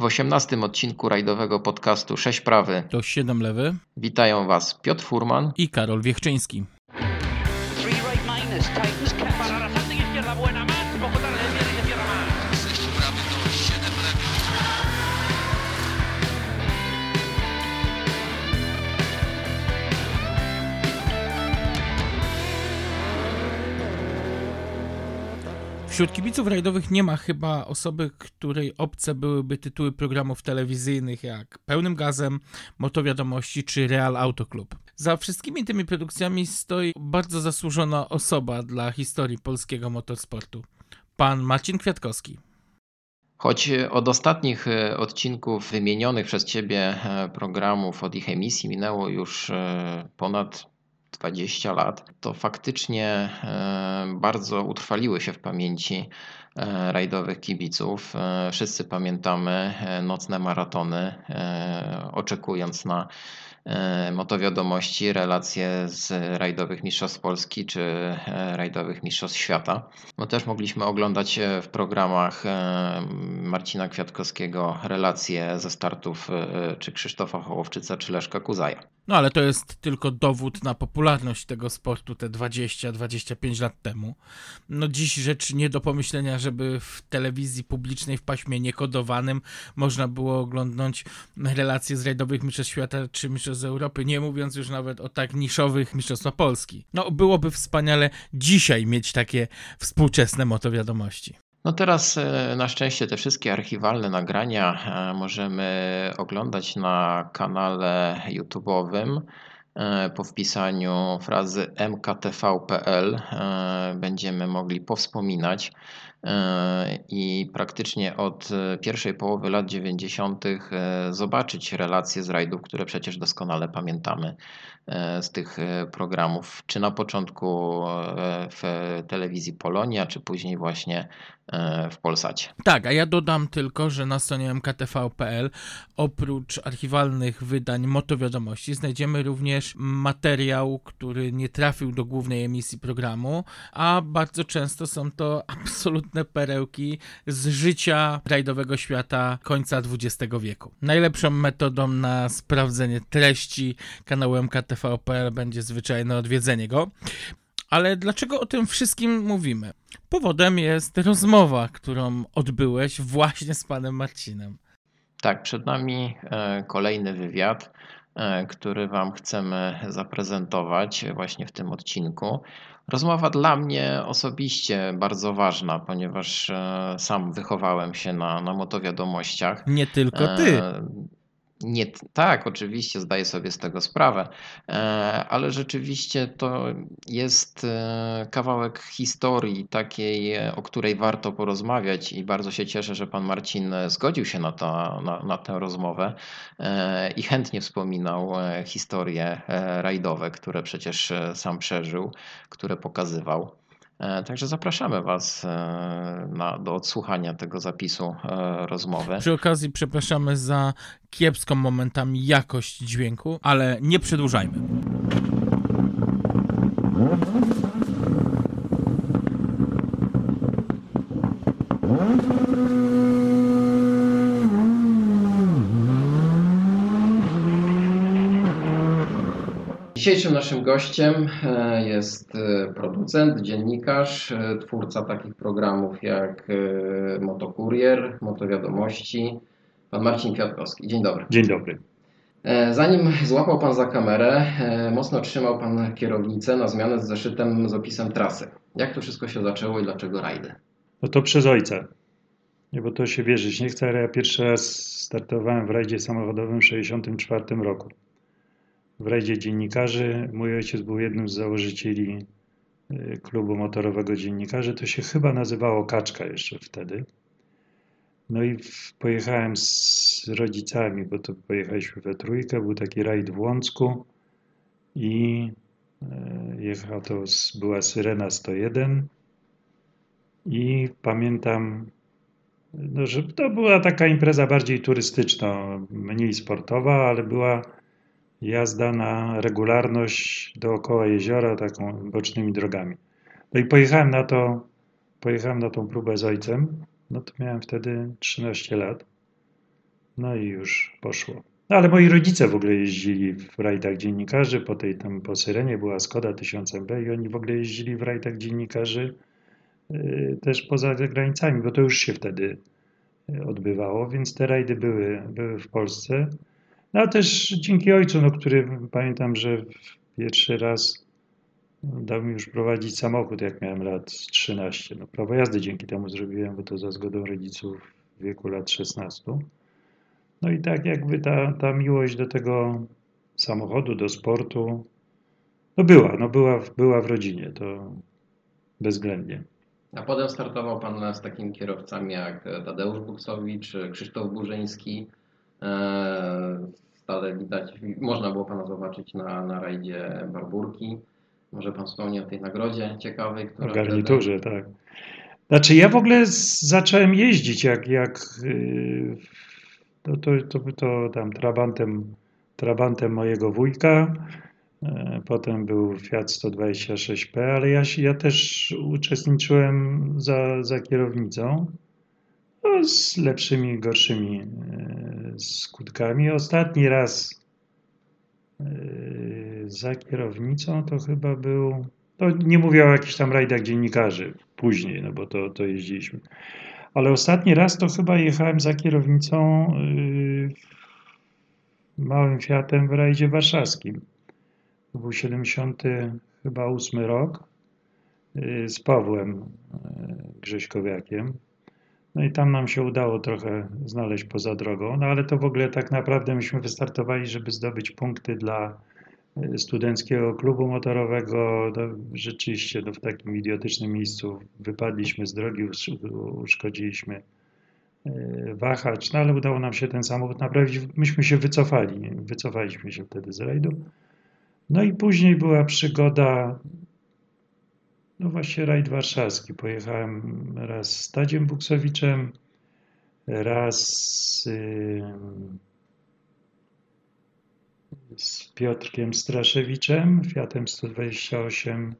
W osiemnastym odcinku rajdowego podcastu 6 prawy. To 7 lewy. Witają Was Piotr Furman i Karol Wiechczyński. Three right minus, tightens Wśród kibiców rajdowych nie ma chyba osoby, której obce byłyby tytuły programów telewizyjnych jak Pełnym Gazem, Motowiadomości czy Real Auto Club. Za wszystkimi tymi produkcjami stoi bardzo zasłużona osoba dla historii polskiego motorsportu. Pan Marcin Kwiatkowski. Choć od ostatnich e, odcinków wymienionych przez Ciebie e, programów, od ich emisji minęło już e, ponad 20 lat, to faktycznie e, bardzo utrwaliły się w pamięci e, rajdowych kibiców. E, Wszyscy pamiętamy nocne maratony, oczekując na motowiadomości, relacje z rajdowych mistrzostw Polski czy rajdowych mistrzostw świata. No też mogliśmy oglądać w programach Marcina Kwiatkowskiego relacje ze startów czy Krzysztofa Hołowczyca czy Leszka Kuzaja. No ale to jest tylko dowód na popularność tego sportu te 20-25 lat temu. No dziś rzecz nie do pomyślenia, żeby w telewizji publicznej w paśmie niekodowanym można było oglądnąć relacje z rajdowych mistrzostw świata czy mistrzostw Europy, nie mówiąc już nawet o tak niszowych mistrzostwach Polski. No byłoby wspaniale dzisiaj mieć takie współczesne motowiadomości. No teraz e, na szczęście te wszystkie archiwalne nagrania e, możemy oglądać na kanale YouTube'owym. E, Po wpisaniu frazy mktv.pl będziemy mogli powspominać i praktycznie od pierwszej połowy lat 90. e, zobaczyć relacje z rajdów, które przecież doskonale pamiętamy z tych e, programów, czy na początku e, w telewizji Polonia, czy później właśnie e, w Polsacie. Tak, a ja dodam tylko, że na stronie mktv.pl oprócz archiwalnych wydań motowiadomości znajdziemy również materiał, który nie trafił do głównej emisji programu, a bardzo często są to absolutne perełki z życia rajdowego świata końca XX wieku. Najlepszą metodą na sprawdzenie treści kanału mktv.pl będzie zwyczajne odwiedzenie go. Ale dlaczego o tym wszystkim mówimy? Powodem jest rozmowa, którą odbyłeś właśnie z panem Marcinem. Tak, przed nami e, kolejny wywiad, e, który Wam chcemy zaprezentować właśnie w tym odcinku. Rozmowa dla mnie osobiście bardzo ważna, ponieważ e, sam wychowałem się na, na motowiadomościach. Nie tylko ty. E, Nie, tak, oczywiście zdaję sobie z tego sprawę, e, ale rzeczywiście to jest e, kawałek historii takiej, e, o której warto porozmawiać i bardzo się cieszę, że pan Marcin zgodził się na, to, na, na tę rozmowę i chętnie wspominał historie rajdowe, które przecież sam przeżył, które pokazywał. E, Także zapraszamy Was e, na, do odsłuchania tego zapisu e, rozmowy. Przy okazji przepraszamy za kiepską momentami jakość dźwięku, ale nie przedłużajmy. Dzisiejszym naszym gościem e, jest e, producent, dziennikarz, e, twórca takich programów jak Motokurier, Motowiadomości, pan Marcin Kwiatkowski. Dzień dobry. Dzień dobry. Zanim złapał pan za kamerę, mocno trzymał pan kierownicę na zmianę z zeszytem z opisem trasy. Jak to wszystko się zaczęło i dlaczego rajdy? No to przez ojca. Nie, bo to się wierzyć nie chce, ale ja pierwszy raz startowałem w rajdzie samochodowym w 1964 roku. W rajdzie dziennikarzy. Mój ojciec był jednym z założycieli y, klubu motorowego dziennikarzy. To się chyba nazywało Kaczka jeszcze wtedy. No i pojechałem z rodzicami, bo to pojechaliśmy we trójkę. Był taki rajd w Łącku i e, jechał to, była Syrena 101 i pamiętam, no, że to była taka impreza bardziej turystyczna, mniej sportowa, ale była jazda na regularność dookoła jeziora, taką bocznymi drogami. No i pojechałem na to, pojechałem na tą próbę z ojcem, no to miałem wtedy 13 lat. No i już poszło. No, ale moi rodzice w ogóle jeździli w rajdach dziennikarzy, po tej tam po Syrenie była Skoda 1000MB i oni w ogóle jeździli w rajdach dziennikarzy y, też poza granicami, bo to już się wtedy odbywało, więc te rajdy były, były w Polsce. No a też dzięki ojcu, no, który pamiętam, że pierwszy raz dał mi już prowadzić samochód, jak miałem lat 13. No, prawo jazdy dzięki temu zrobiłem, bo to za zgodą rodziców w wieku lat 16. No i tak jakby ta, ta miłość do tego samochodu, do sportu, no była, no była, była w rodzinie, to bezwzględnie. A potem startował Pan z takimi kierowcami jak Tadeusz Buksowicz, Krzysztof Burzyński. Eee, Stale widać, można było Pana zobaczyć na, na rajdzie Barburki. Może Pan wspomni o tej nagrodzie ciekawej, która... Garniturze, wtedy... tak. Znaczy ja w ogóle zacząłem jeździć jak, jak yy, to, to, to, to tam trabantem, trabantem mojego wujka, e, potem był Fiat 126P, ale ja, ja też uczestniczyłem za, za kierownicą no, z lepszymi, gorszymi e, skutkami. Ostatni raz e, za kierownicą to chyba był, to nie mówię o jakichś tam rajdach dziennikarzy później, no bo to, to jeździliśmy. Ale ostatni raz to chyba jechałem za kierownicą yy, małym Fiatem w rajdzie warszawskim. To był 70 chyba 8 rok z Pawłem Grześkowiakiem. No i tam nam się udało trochę znaleźć poza drogą, no ale to w ogóle tak naprawdę myśmy wystartowali, żeby zdobyć punkty dla studenckiego klubu motorowego. No, rzeczywiście no, w takim idiotycznym miejscu wypadliśmy z drogi, uszkodziliśmy e, wahacz, no ale udało nam się ten samochód naprawić. Myśmy się wycofali, wycofaliśmy się wtedy z rajdu. No i później była przygoda, no właśnie rajd warszawski. Pojechałem raz z Tadziem Buksowiczem, raz... Z Piotrkiem Straszewiczem, Fiatem 128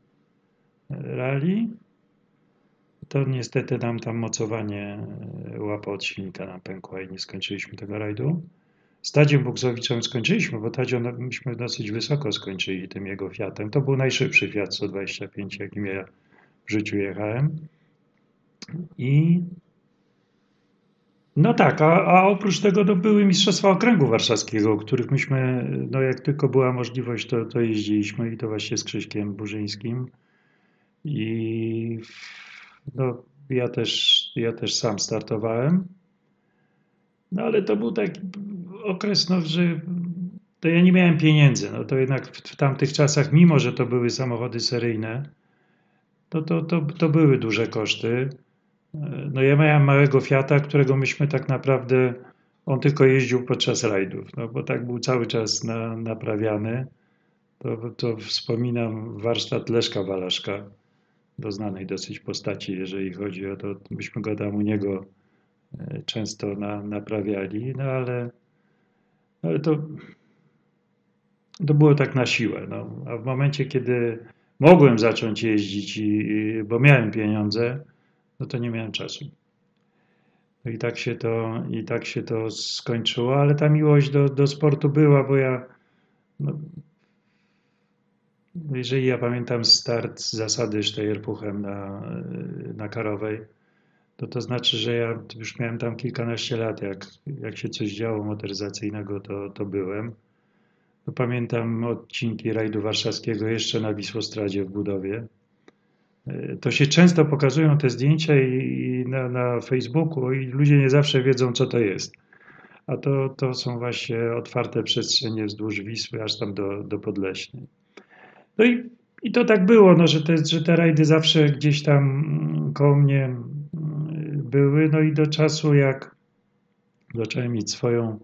Rally. To niestety nam tam mocowanie e, łapa od silnika nam pękła i nie skończyliśmy tego rajdu. Z Tadziem skończyliśmy, bo Tadzio myśmy dosyć wysoko skończyli tym jego Fiatem. To był najszybszy Fiat 125, jakim ja w życiu jechałem. I no tak, a, a oprócz tego były Mistrzostwa Okręgu Warszawskiego, których myśmy, no jak tylko była możliwość, to, to jeździliśmy i to właśnie z Krzyśkiem Burzyńskim. I no, ja, też, ja też sam startowałem. No ale to był taki okres, no, że to ja nie miałem pieniędzy. No to jednak w, w tamtych czasach, mimo że to były samochody seryjne, to, to, to, to były duże koszty. No ja miałem małego Fiata, którego myśmy tak naprawdę, on tylko jeździł podczas rajdów, no bo tak był cały czas na, naprawiany. To, to wspominam warsztat Leszka Walaszka, doznanej dosyć postaci, jeżeli chodzi o to, myśmy go tam u niego często na, naprawiali, no ale, ale to, to było tak na siłę. No. A w momencie, kiedy mogłem zacząć jeździć, i, bo miałem pieniądze, no to nie miałem czasu. No i tak się to, i tak się to skończyło, ale ta miłość do, do sportu była, bo ja, no, jeżeli ja pamiętam start zasady Sztejerpuchem na, na Karowej, to to znaczy, że ja już miałem tam kilkanaście lat, jak, jak się coś działo motoryzacyjnego, to, to byłem. No, pamiętam odcinki rajdu warszawskiego jeszcze na Wisłostradzie w budowie to się często pokazują te zdjęcia i, na, na Facebooku i ludzie nie zawsze wiedzą, co to jest. A to, to są właśnie otwarte przestrzenie wzdłuż Wisły, aż tam do, do Podleśnej. No i, i to tak było, no, że, te, że te rajdy zawsze gdzieś tam mm, koło mnie były. No i do czasu, jak zacząłem mieć swoją,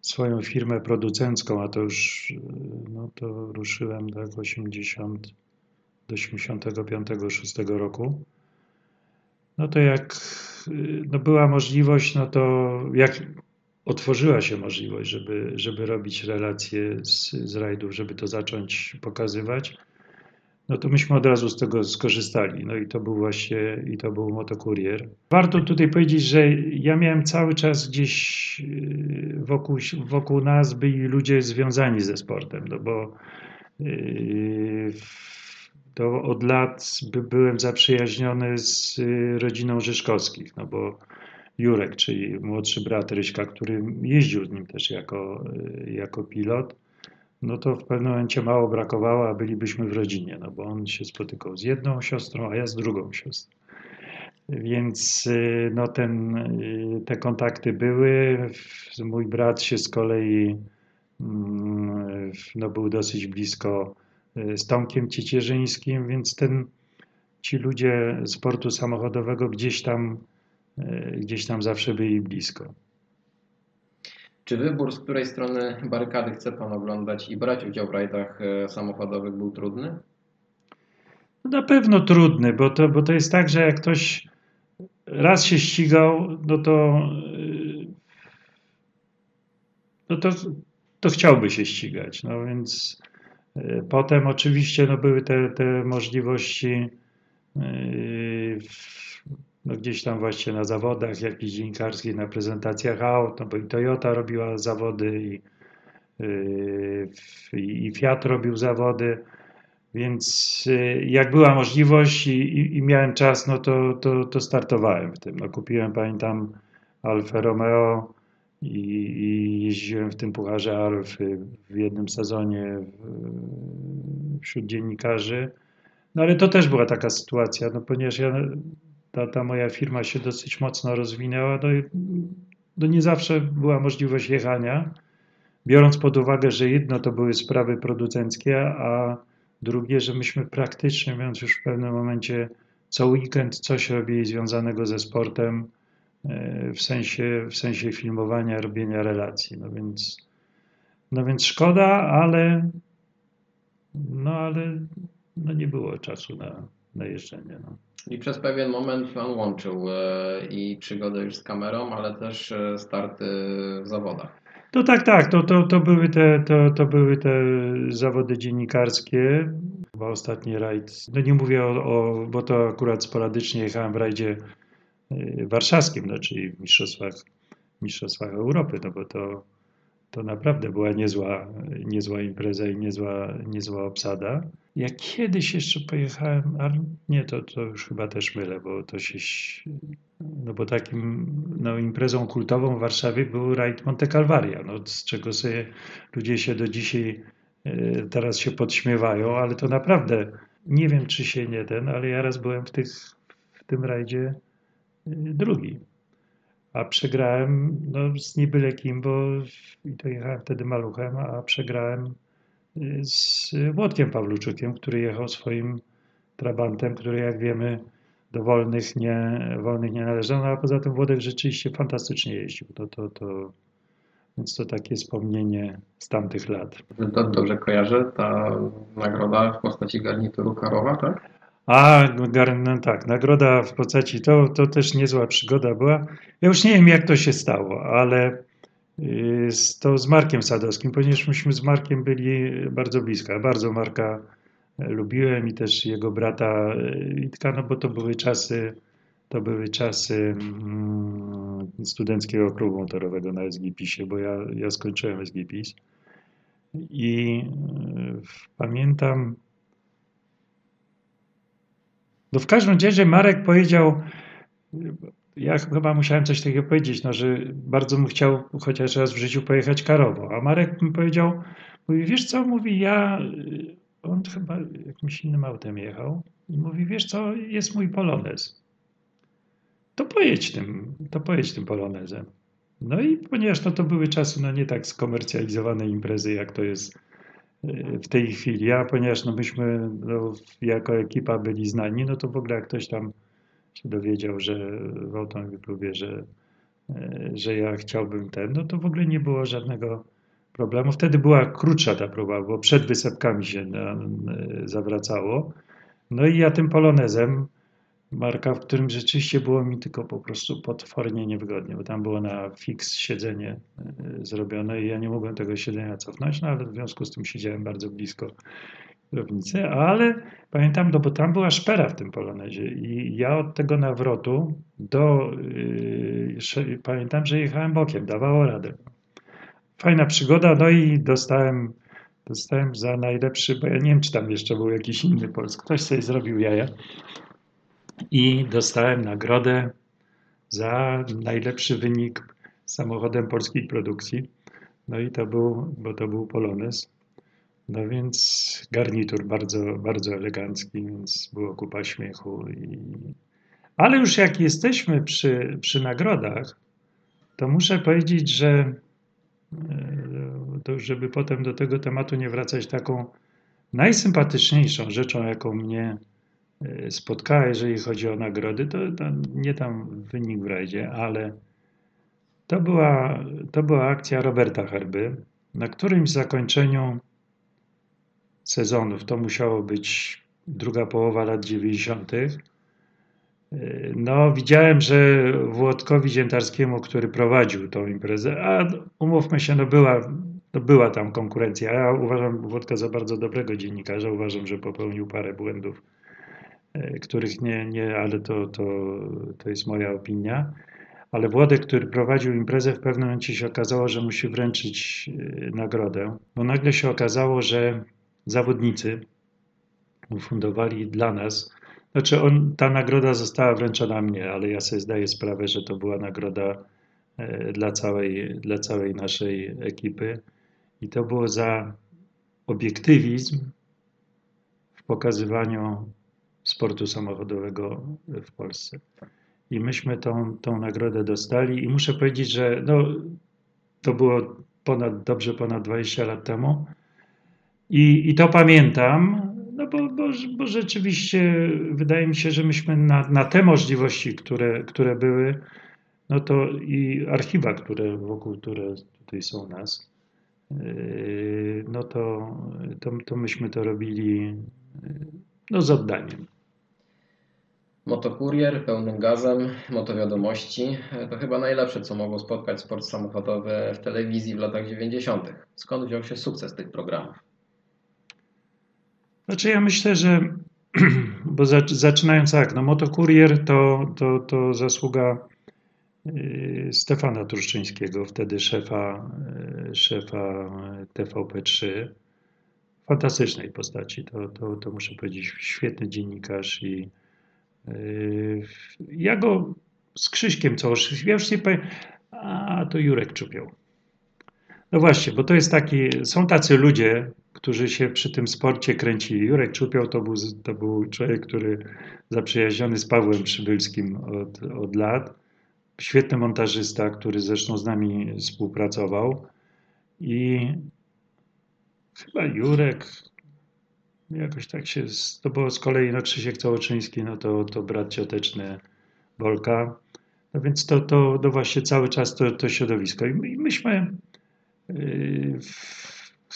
swoją firmę producencką, a to już no, to ruszyłem tak 80 do 85-6 roku, no to jak no była możliwość, no to jak otworzyła się możliwość, żeby, żeby robić relacje z, z rajdów, żeby to zacząć pokazywać, no to myśmy od razu z tego skorzystali. No i to był właśnie, i to był motokurier. Warto tutaj powiedzieć, że ja miałem cały czas gdzieś wokół, wokół nas byli ludzie związani ze sportem, no bo yy, to od lat by, byłem zaprzyjaźniony z y, rodziną Rzeszkowskich, no bo Jurek, czyli młodszy brat Ryśka, który jeździł z nim też jako, y, jako pilot, no to w pewnym momencie mało brakowało, a bylibyśmy w rodzinie, no bo on się spotykał z jedną siostrą, a ja z drugą siostrą. Więc y, no ten, te kontakty były. Mój brat się z kolei mm, no był dosyć blisko z Tomkiem Ciecierzyńskim, więc ten, ci ludzie sportu samochodowego gdzieś tam, gdzieś tam zawsze byli blisko. Czy wybór, z której strony barykady chce Pan oglądać i brać udział w rajdach e, samochodowych był trudny? Na pewno trudny, bo to, bo to jest tak, że jak ktoś raz się ścigał, no to, e, no to, to chciałby się ścigać. No więc e, potem oczywiście no były te, te możliwości no gdzieś tam właśnie na zawodach jakichś dziennikarskich, na prezentacjach aut, no bo i Toyota robiła zawody i, yy, i Fiat robił zawody, więc yy, jak była możliwość i, i, i, miałem czas, no to, to, to startowałem w tym. No kupiłem, pamiętam, Alfa Romeo i, i jeździłem w tym Pucharze Alfy w jednym sezonie wśród dziennikarzy. No ale to też była taka sytuacja, no ponieważ ja ta, ta moja firma się dosyć mocno rozwinęła, no, no nie zawsze była możliwość jechania, biorąc pod uwagę, że jedno to były sprawy producenckie, a drugie, że myśmy praktycznie, mówiąc już w pewnym momencie, co weekend coś robili związanego ze sportem, e, w sensie, w sensie filmowania, robienia relacji. No więc, no więc szkoda, ale, no ale no nie było czasu na, na jeżdżenie. No. I przez pewien moment Pan łączył e, i przygodę już z kamerą, ale też e, starty w zawodach. No tak, tak, to, to, to, były, te, to, to były te zawody dziennikarskie. Chyba ostatni rajd, no nie mówię o, o, bo to akurat sporadycznie jechałem w rajdzie e, warszawskim, no, czyli w mistrzostwach, mistrzostwach Europy, no bo to, to naprawdę była niezła, niezła impreza i niezła, niezła obsada. Ja kiedyś jeszcze pojechałem, ale nie, to, to już chyba też mylę, bo to się. No bo takim no, imprezą kultową w Warszawie był rajd Monte Calvaria, no, z czego sobie ludzie się do dzisiaj e, teraz się podśmiewają, ale to naprawdę nie wiem, czy się nie ten, ale ja raz byłem w, tych, w tym rajdzie e, drugi. A przegrałem no, z niebyle kim, bo i to jechałem wtedy maluchem, a przegrałem z Włodkiem Pawluczukiem, który jechał swoim trabantem, który jak wiemy do wolnych nie, wolnych nie należał, no, a poza tym Włodek rzeczywiście fantastycznie jeździł. To, to, to, więc to takie wspomnienie z tamtych lat. To dobrze kojarzę, ta nagroda w postaci garnituru Karowa, tak? A, no tak, nagroda w postaci, to, to też niezła przygoda była. Ja już nie wiem, jak to się stało, ale z, to z Markiem Sadowskim, ponieważ myśmy z Markiem byli bardzo blisko. bardzo Marka lubiłem i też jego brata Witka, no bo to były czasy, to były czasy mm, studenckiego klubu motorowego na SGPisie, bo ja, ja skończyłem SGPiS i y, pamiętam, no w każdym razie Marek powiedział, ja chyba musiałem coś takiego powiedzieć, no, że bardzo bym chciał chociaż raz w życiu pojechać karowo. A Marek mi powiedział, mówi, wiesz co, mówi, ja, on chyba jakimś innym autem jechał i mówi, wiesz co, jest mój polonez. To pojedź tym, to pojedź tym polonezem. No i ponieważ no, to były czasy no, nie tak skomercjalizowane imprezy, jak to jest w tej chwili, a ponieważ no, myśmy no, jako ekipa byli znani, no to w ogóle jak ktoś tam się dowiedział, że w Automobil Klubie, że, e, że ja chciałbym ten, no to w ogóle nie było żadnego problemu. Wtedy była krótsza ta próba, bo przed wysepkami się na, zawracało. No i ja tym polonezem, marka, w którym rzeczywiście było mi tylko po prostu potwornie niewygodnie, bo tam było na fix siedzenie e, zrobione i ja nie mogłem tego siedzenia cofnąć, no ale w związku z tym siedziałem bardzo blisko kierownicy, ale pamiętam, no bo tam była szpera w tym Polonezie i ja od tego nawrotu do, yy, pamiętam, że jechałem bokiem, dawało radę. fajna przygoda, no i dostałem, dostałem za najlepszy, bo ja nie wiem, czy tam jeszcze był jakiś inny Polsk. Ktoś sobie zrobił jaja i dostałem nagrodę za najlepszy wynik samochodem polskiej produkcji. No i to był, bo to był Polones. No więc garnitur bardzo, bardzo elegancki, więc było kupa śmiechu. I... Ale już jak jesteśmy przy, przy nagrodach, to muszę powiedzieć, że e, to żeby potem do tego tematu nie wracać, taką najsympatyczniejszą rzeczą, jaką mnie spotkała, jeżeli chodzi o nagrody, to, to nie tam wynik w rajdzie, ale to była, to była akcja Roberta Herby. Na którymś zakończeniu sezonów, to musiało być druga połowa lat 90., no, widziałem, że Włodkowi Ziętarskiemu, który prowadził tą imprezę, a umówmy się, no była, no była tam konkurencja. Ja uważam Włodka za bardzo dobrego dziennikarza. Uważam, że popełnił parę błędów, których nie, nie ale to, to, to jest moja opinia. Ale Włodek, który prowadził imprezę, w pewnym momencie się okazało, że musi wręczyć e, nagrodę, bo nagle się okazało, że zawodnicy ufundowali dla nas znaczy, on, ta nagroda została wręczona mnie, ale ja sobie zdaję sprawę, że to była nagroda e, dla całej, dla całej naszej ekipy. I to było za obiektywizm w pokazywaniu sportu samochodowego w Polsce. I myśmy tą, tą nagrodę dostali i muszę powiedzieć, że no, to było ponad, dobrze ponad 20 lat temu. I, i to pamiętam, no bo, bo, bo rzeczywiście wydaje mi się, że myśmy na, na te możliwości, które, które były, no to i archiwa, które wokół, które tutaj są nas, yy, no to, to, to myśmy to robili yy, no z oddaniem. Motokurier pełnym gazem, motowiadomości to chyba najlepsze, co mogło spotkać sport samochodowy w telewizji w latach 90. Skąd wziął się sukces tych programów? Znaczy ja myślę, że bo zaczynając tak, no motokurier to, to, to zasługa y, Stefana Truszczyńskiego, wtedy szefa, y, szefa TVP3. Fantastycznej postaci, to, to, to muszę powiedzieć, świetny dziennikarz i ja go z Krzyśkiem Cołosz, ja już nie powiem, a to Jurek Czupiał. No właśnie, bo to jest taki, są tacy ludzie, którzy się przy tym sporcie kręcili. Jurek Czupiał to był, to był człowiek, który zaprzyjaźniony z Pawłem Przybylskim od, od lat. Świetny montażysta, który zresztą z nami współpracował. I chyba Jurek, jakoś tak się, to było z kolei no Krzysiek Całoczyński, no to, to brat cioteczny Wolka. No więc to, to, to właśnie cały czas to, to środowisko. I myśmy yy,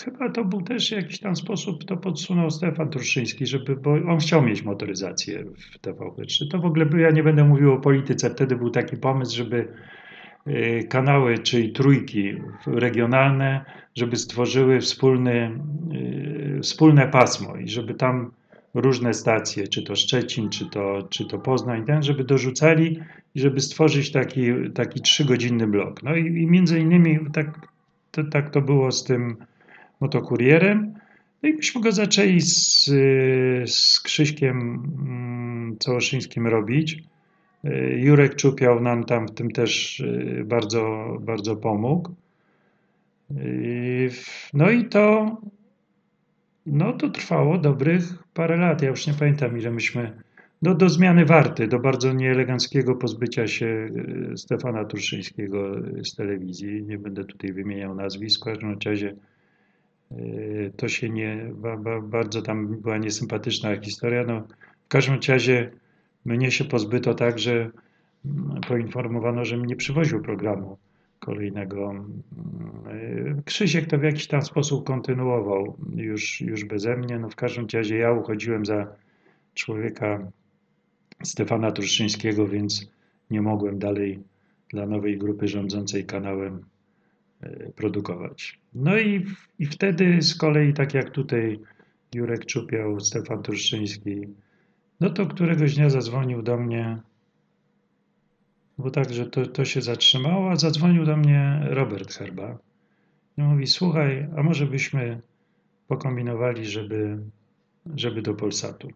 Chyba to był też jakiś tam sposób, to podsunął Stefan Truszyński, żeby, bo on chciał mieć motoryzację w TVP3. To w ogóle, ja nie będę mówił o polityce, wtedy był taki pomysł, żeby kanały, czyli trójki regionalne, żeby stworzyły wspólny, y, wspólne pasmo i żeby tam różne stacje, czy to Szczecin, czy to, czy to Poznań, ten, żeby dorzucali i żeby stworzyć taki, taki trzygodzinny blok. No i, i między innymi tak to, tak to było z tym motokurierem. No i myśmy go zaczęli z, z Krzyśkiem mm, Całoszyńskim robić. Y, Jurek Czupiał nam tam w tym też y, bardzo, bardzo pomógł. Y, no i to, no to trwało dobrych parę lat. Ja już nie pamiętam, ile myśmy. No, do zmiany warty, do bardzo nieeleganckiego pozbycia się Stefana Truszyńskiego z telewizji. Nie będę tutaj wymieniał nazwisk, w każdym razie to się nie, bardzo tam była niesympatyczna historia. No, w każdym razie mnie się pozbyto tak, że mm, poinformowano, że mnie przywoził programu kolejnego. Y, Krzysiek to w jakiś tam sposób kontynuował już, już beze mnie. No w każdym razie ja uchodziłem za człowieka Stefana Truszyńskiego, więc nie mogłem dalej dla nowej grupy rządzącej kanałem E, produkować. No i, i wtedy z kolei, tak jak tutaj Jurek Czupiał, Stefan Truszczyński, no to któregoś dnia zadzwonił do mnie, bo tak, że to, to się zatrzymało, a zadzwonił do mnie Robert Herba I mówi, słuchaj, a może byśmy pokombinowali, żeby, żeby do Polsatu.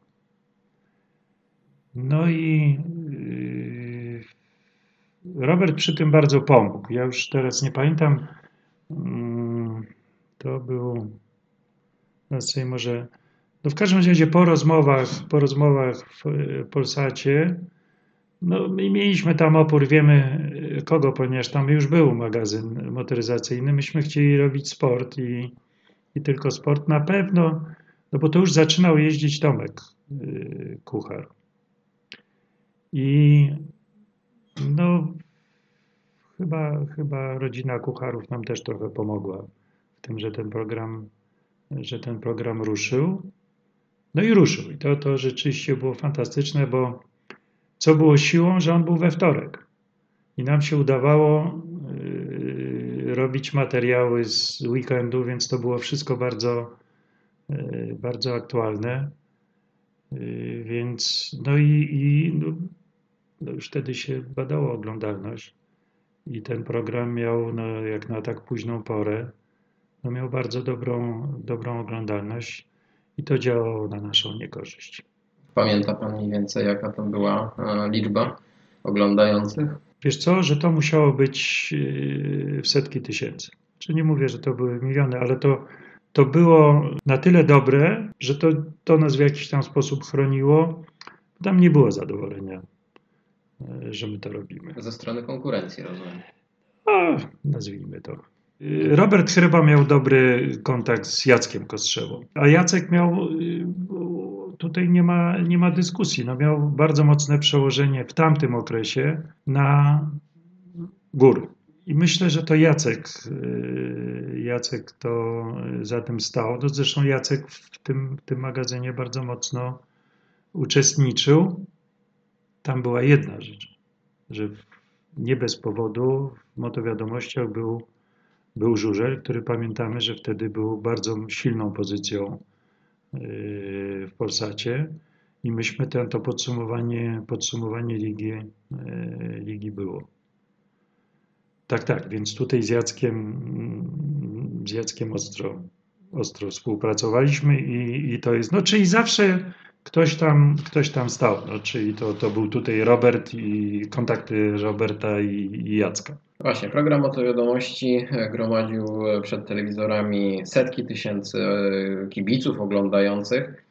No i yy, Robert przy tym bardzo pomógł. Ja już teraz nie pamiętam, mm, to był, teraz sobie może, no w każdym razie po rozmowach, po rozmowach w y, Polsacie, no i mieliśmy tam opór, wiemy y, kogo, ponieważ tam już był magazyn motoryzacyjny. Myśmy chcieli robić sport i, i tylko sport na pewno, no bo to już zaczynał jeździć Tomek yy, Kuchar. I no chyba, chyba rodzina Kucharów nam też trochę pomogła w tym, że ten program, że ten program ruszył. No i ruszył. I to, to rzeczywiście było fantastyczne, bo co było siłą, że on był we wtorek. I nam się udawało yy, robić materiały z weekendu, więc to było wszystko bardzo, yy, bardzo aktualne. Yy, więc no i, i no, no już wtedy się badało oglądalność. I ten program miał, no, jak na tak późną porę, no miał bardzo dobrą, dobrą oglądalność i to działało na naszą niekorzyść. Pamięta Pan mniej więcej, jaka to była e, liczba oglądających? Wiesz co, że to musiało być yy, w setki tysięcy. Czy nie mówię, że to były miliony, ale to, to było na tyle dobre, że to, to nas w jakiś tam sposób chroniło. Tam nie było zadowolenia, yy, że my to robimy. Ze strony konkurencji, rozumiem. A, nazwijmy to. Yy, Robert chyba miał dobry kontakt z Jackiem Kostrzewą, a Jacek miał, yy, tutaj nie ma, nie ma dyskusji, no miał bardzo mocne przełożenie w tamtym okresie na góry. I myślę, że to Jacek, yy, Jacek to za tym stał. No zresztą Jacek w tym, w tym magazynie bardzo mocno uczestniczył. Tam była jedna rzecz, że nie bez powodu w motowiadomościach był, był Żurzel, który pamiętamy, że wtedy był bardzo silną pozycją yy, w Polsacie i myśmy ten, to podsumowanie, podsumowanie ligi, yy, ligi było. Tak, tak, więc tutaj z Jackiem, z Jackiem ostro, ostro współpracowaliśmy i, i to jest, no czyli zawsze ktoś tam, ktoś tam stał, no, czyli to, to był tutaj Robert i kontakty Roberta i, i Jacka. Właśnie, program motowiadomości gromadził przed telewizorami setki tysięcy e, kibiców oglądających.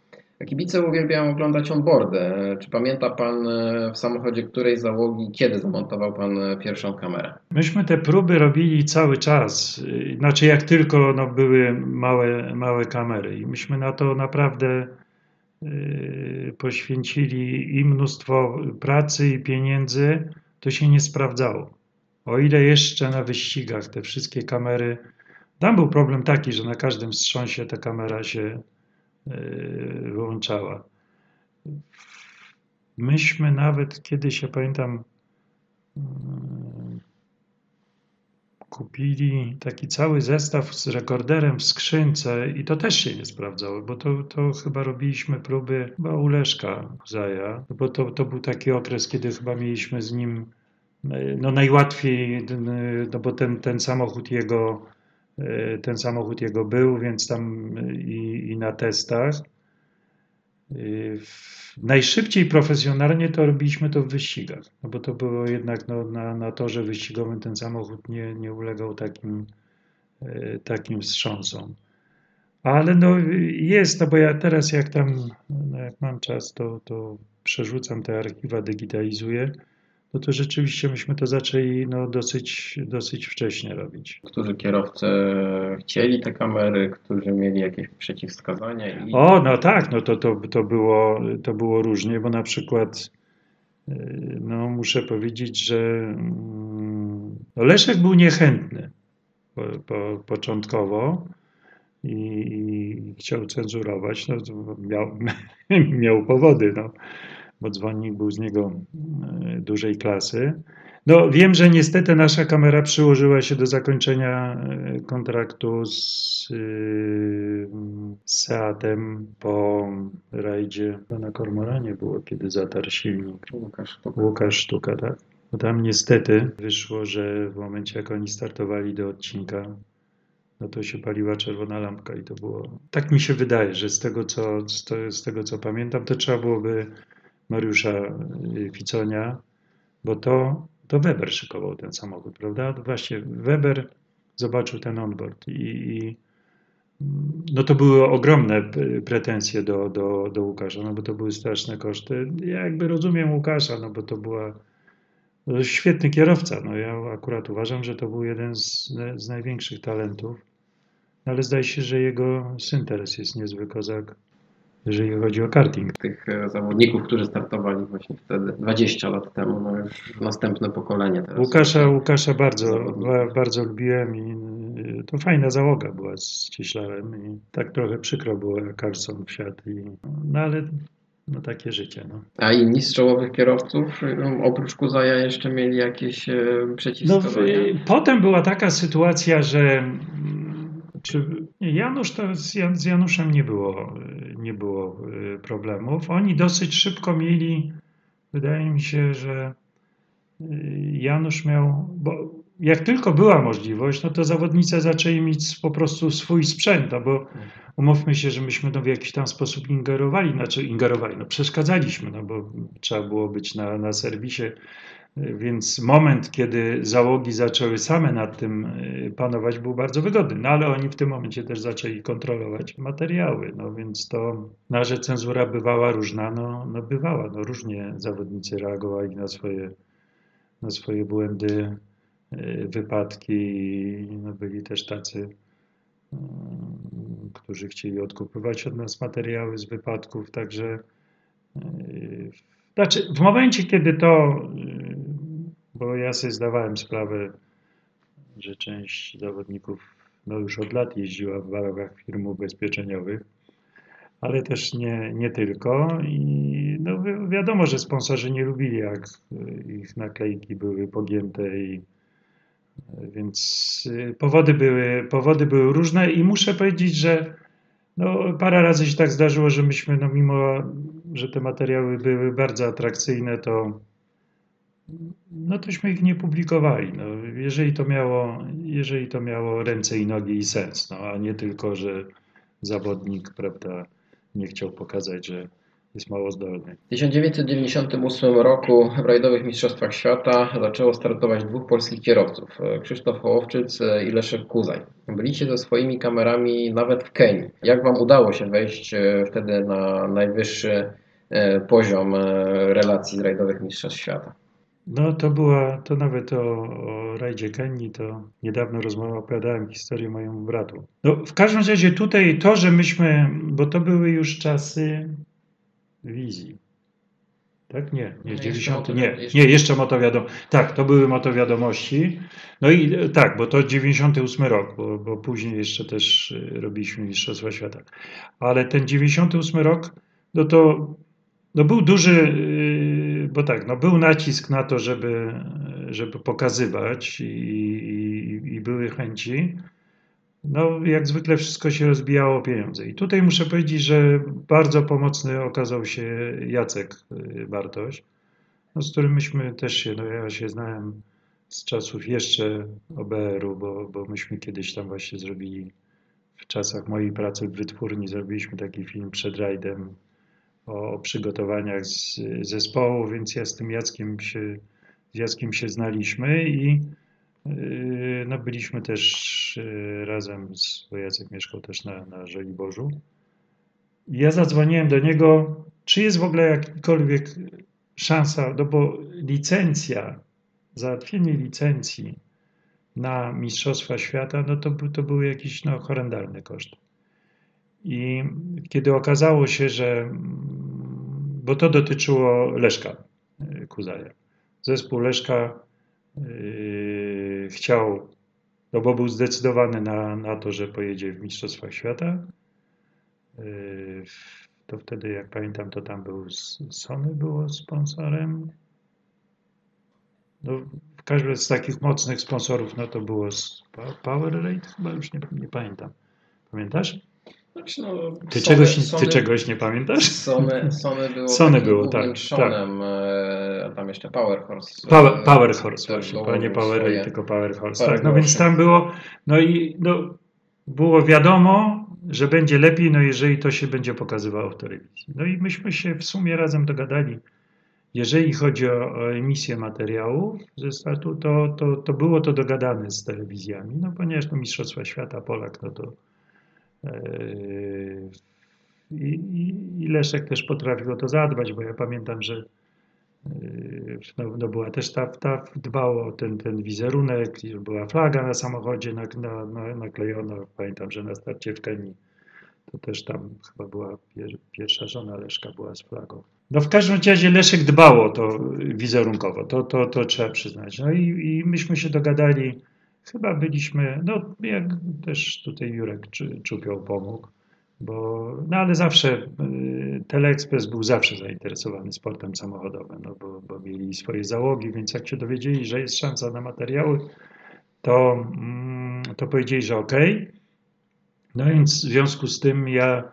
Kibice uwielbiają oglądać onboardy. Czy pamięta Pan e, w samochodzie której załogi, kiedy zamontował Pan e, pierwszą kamerę? Myśmy te próby robili cały czas, znaczy jak tylko no, były małe, małe kamery i myśmy na to naprawdę y, poświęcili i mnóstwo pracy i pieniędzy, to się nie sprawdzało. O ile jeszcze na wyścigach te wszystkie kamery, tam był problem taki, że na każdym wstrząsie ta kamera się y, wyłączała. Myśmy nawet kiedyś, ja pamiętam, y, kupili taki cały zestaw z rekorderem w skrzynce i to też się nie sprawdzało, bo to, to chyba robiliśmy próby chyba u Leszka Zaja, bo to, to był taki okres, kiedy chyba mieliśmy z nim no najłatwiej, no bo ten, ten samochód jego ten samochód jego był, więc tam i, i na testach. Najszybciej profesjonalnie to robiliśmy to w wyścigach, no bo to było jednak no, na, na torze wyścigowym ten samochód nie, nie ulegał takim, takim wstrząsom. Ale no jest, no bo ja teraz jak tam, no jak mam czas, to, to przerzucam te archiwa, digitalizuję no to rzeczywiście myśmy to zaczęli no, dosyć, dosyć wcześnie robić. Którzy kierowcy chcieli te kamery, którzy mieli jakieś przeciwwskazania? I... O, no tak, no to, to, to, było, to było różnie, bo na przykład no, muszę powiedzieć, że mm, no Leszek był niechętny po, po, początkowo i, i chciał cenzurować, no, miał, miał powody. No bo dzwonnik był z niego e, dużej klasy. No, wiem, że niestety nasza kamera przyłożyła się do zakończenia e, kontraktu z, e, z Seatem po rajdzie. Na Kormoranie było, kiedy zatarł silnik. Łukasz Sztuka. Łukasz Sztuka, tak. Bo tam niestety wyszło, że w momencie jak oni startowali do odcinka, no to się paliła czerwona lampka i to było... Tak mi się wydaje, że z tego co, z, to, z tego, co pamiętam, to trzeba byłoby Mariusza y, Ficonia, bo to, to Weber szykował ten samochód, prawda? Właśnie Weber zobaczył ten onboard i, i no to były ogromne pretensje do, do, do Łukasza, no bo to były straszne koszty. Ja jakby rozumiem Łukasza, no bo to była no świetny kierowca. No ja akurat uważam, że to był jeden z, z największych talentów, no ale zdaje się, że jego syn teraz jest niezły kozak, jeżeli chodzi o karting. Tych e, zawodników, którzy startowali właśnie wtedy, 20 lat temu, no już następne pokolenie teraz. Łukasza, Łukasza bardzo, bardzo lubiłem i y, to fajna załoga była z Cieślarem i tak trochę przykro było, jak Carlson wsiadł. I, no ale no takie życie. No. A inni z czołowych kierowców, no, oprócz Kuzaja, jeszcze mieli jakieś e, przeciwwskazania? No, potem była taka sytuacja, że czy Janusz to z, Jan, z Januszem nie było, nie było e, problemów. Oni dosyć szybko mieli, wydaje mi się, że e, Janusz miał, bo jak tylko była możliwość, no to zawodnicy zaczęli mieć po prostu swój sprzęt, no bo umówmy się, że myśmy no w jakiś tam sposób ingerowali, znaczy ingerowali, no przeszkadzaliśmy, no bo trzeba było być na, na serwisie, więc moment, kiedy załogi zaczęły same nad tym y, panować, był bardzo wygodny. No ale oni w tym momencie też zaczęli kontrolować materiały. No więc to, na że cenzura bywała różna, no, no bywała. No różnie zawodnicy reagowali na swoje, na swoje błędy, y, wypadki. No byli też tacy, y, którzy chcieli odkupywać od nas materiały z wypadków. Także znaczy, w momencie, kiedy to bo ja sobie zdawałem sprawę, że część zawodników no już od lat jeździła w warowach firm ubezpieczeniowych, ale też nie, nie tylko. I no wiadomo, że sponsorzy nie lubili, jak ich naklejki były pogięte i więc powody były, powody były różne i muszę powiedzieć, że no, parę razy się tak zdarzyło, że myśmy, no mimo, że te materiały były bardzo atrakcyjne, to no tośmy ich nie publikowali. No, jeżeli, to miało, jeżeli to miało ręce i nogi i sens, no, a nie tylko, że zawodnik prawda, nie chciał pokazać, że jest mało zdolny. W 1998 roku w rajdowych Mistrzostwach Świata zaczęło startować dwóch polskich kierowców, Krzysztof Hołowczyc i Leszek Kuzaj. Byliście ze swoimi kamerami nawet w Kenii. Jak Wam udało się wejść e, wtedy na najwyższy e, poziom e, relacji z rajdowych Mistrzostw Świata? No to była, to nawet o, o rajdzie Kenii, to niedawno rozmowę opowiadałem historię mojemu bratu. No w każdym razie tutaj to, że myśmy, bo to były już czasy wizji. Tak? Nie, nie, 90, nie, nie, jeszcze motowiadom. Tak, to były motowiadomości. No i tak, bo to 98 rok, bo, bo później jeszcze też y, robiliśmy Mistrzostwa Świata. Ale ten 98 rok, no to no był duży y, bo tak, no był nacisk na to, żeby, żeby pokazywać i, i, i były chęci. No, jak zwykle wszystko się rozbijało o pieniądze. I tutaj muszę powiedzieć, że bardzo pomocny okazał się Jacek y, Bartoś, no, z którym myśmy też się, no ja się znałem z czasów jeszcze OBR-u, bo, bo myśmy kiedyś tam właśnie zrobili w czasach mojej pracy w wytwórni, zrobiliśmy taki film przed rajdem o przygotowaniach z zespołu, więc ja z tym Jackiem się, z Jackiem się znaliśmy i yy, no, byliśmy też yy, razem, z, bo Jacek mieszkał też na, na Żoliborzu. Ja zadzwoniłem do niego, czy jest w ogóle jakakolwiek szansa, no bo licencja, załatwienie licencji na Mistrzostwa Świata, no to, to były jakieś no, horrendalne koszty. I kiedy okazało się, że, bo to dotyczyło Leszka y, Kuzaja, zespół Leszka yy, chciał, no bo był zdecydowany na, na to, że pojedzie w Mistrzostwach Świata. Yy, to wtedy, jak pamiętam, to tam był Sony było sponsorem. No, w każdym z takich mocnych sponsorów, no to było Power Rate, chyba już nie, nie pamiętam. Pamiętasz? Znaczy, no, ty, Sony, czegoś, Sony, ty czegoś nie pamiętasz? Sony, Sony było, Sony było tak. Szonem, tak. E, tam jeszcze Power Horse. Power, e, Power Horse właśnie, nie Power swoje, tylko Power Horse. Power tak, no więc tam było, no i no, było wiadomo, że będzie lepiej, no jeżeli to się będzie pokazywało w telewizji. No i myśmy się w sumie razem dogadali, jeżeli chodzi o, o emisję materiałów ze startu, to, to, to było to dogadane z telewizjami, no ponieważ to Mistrzostwa Świata Polak, no to i, i Leszek też potrafił o to zadbać, bo ja pamiętam, że yy, no, no była też ta, ta dbało o ten, ten wizerunek, była flaga na samochodzie na, na, na, naklejona. Pamiętam, że na starcie w Kenii to też tam chyba była pier, pierwsza żona Leszka była z flagą. No w każdym razie Leszek dbał o to wizerunkowo, to, to, to trzeba przyznać. No i, i myśmy się dogadali, chyba byliśmy, no jak też tutaj Jurek Czupioł pomógł, bo, no ale zawsze y, Teleexpress był zawsze zainteresowany sportem samochodowym, no bo, bo mieli swoje załogi, więc jak się dowiedzieli, że jest szansa na materiały, to, mm, to powiedzieli, że ok. No więc w związku z tym ja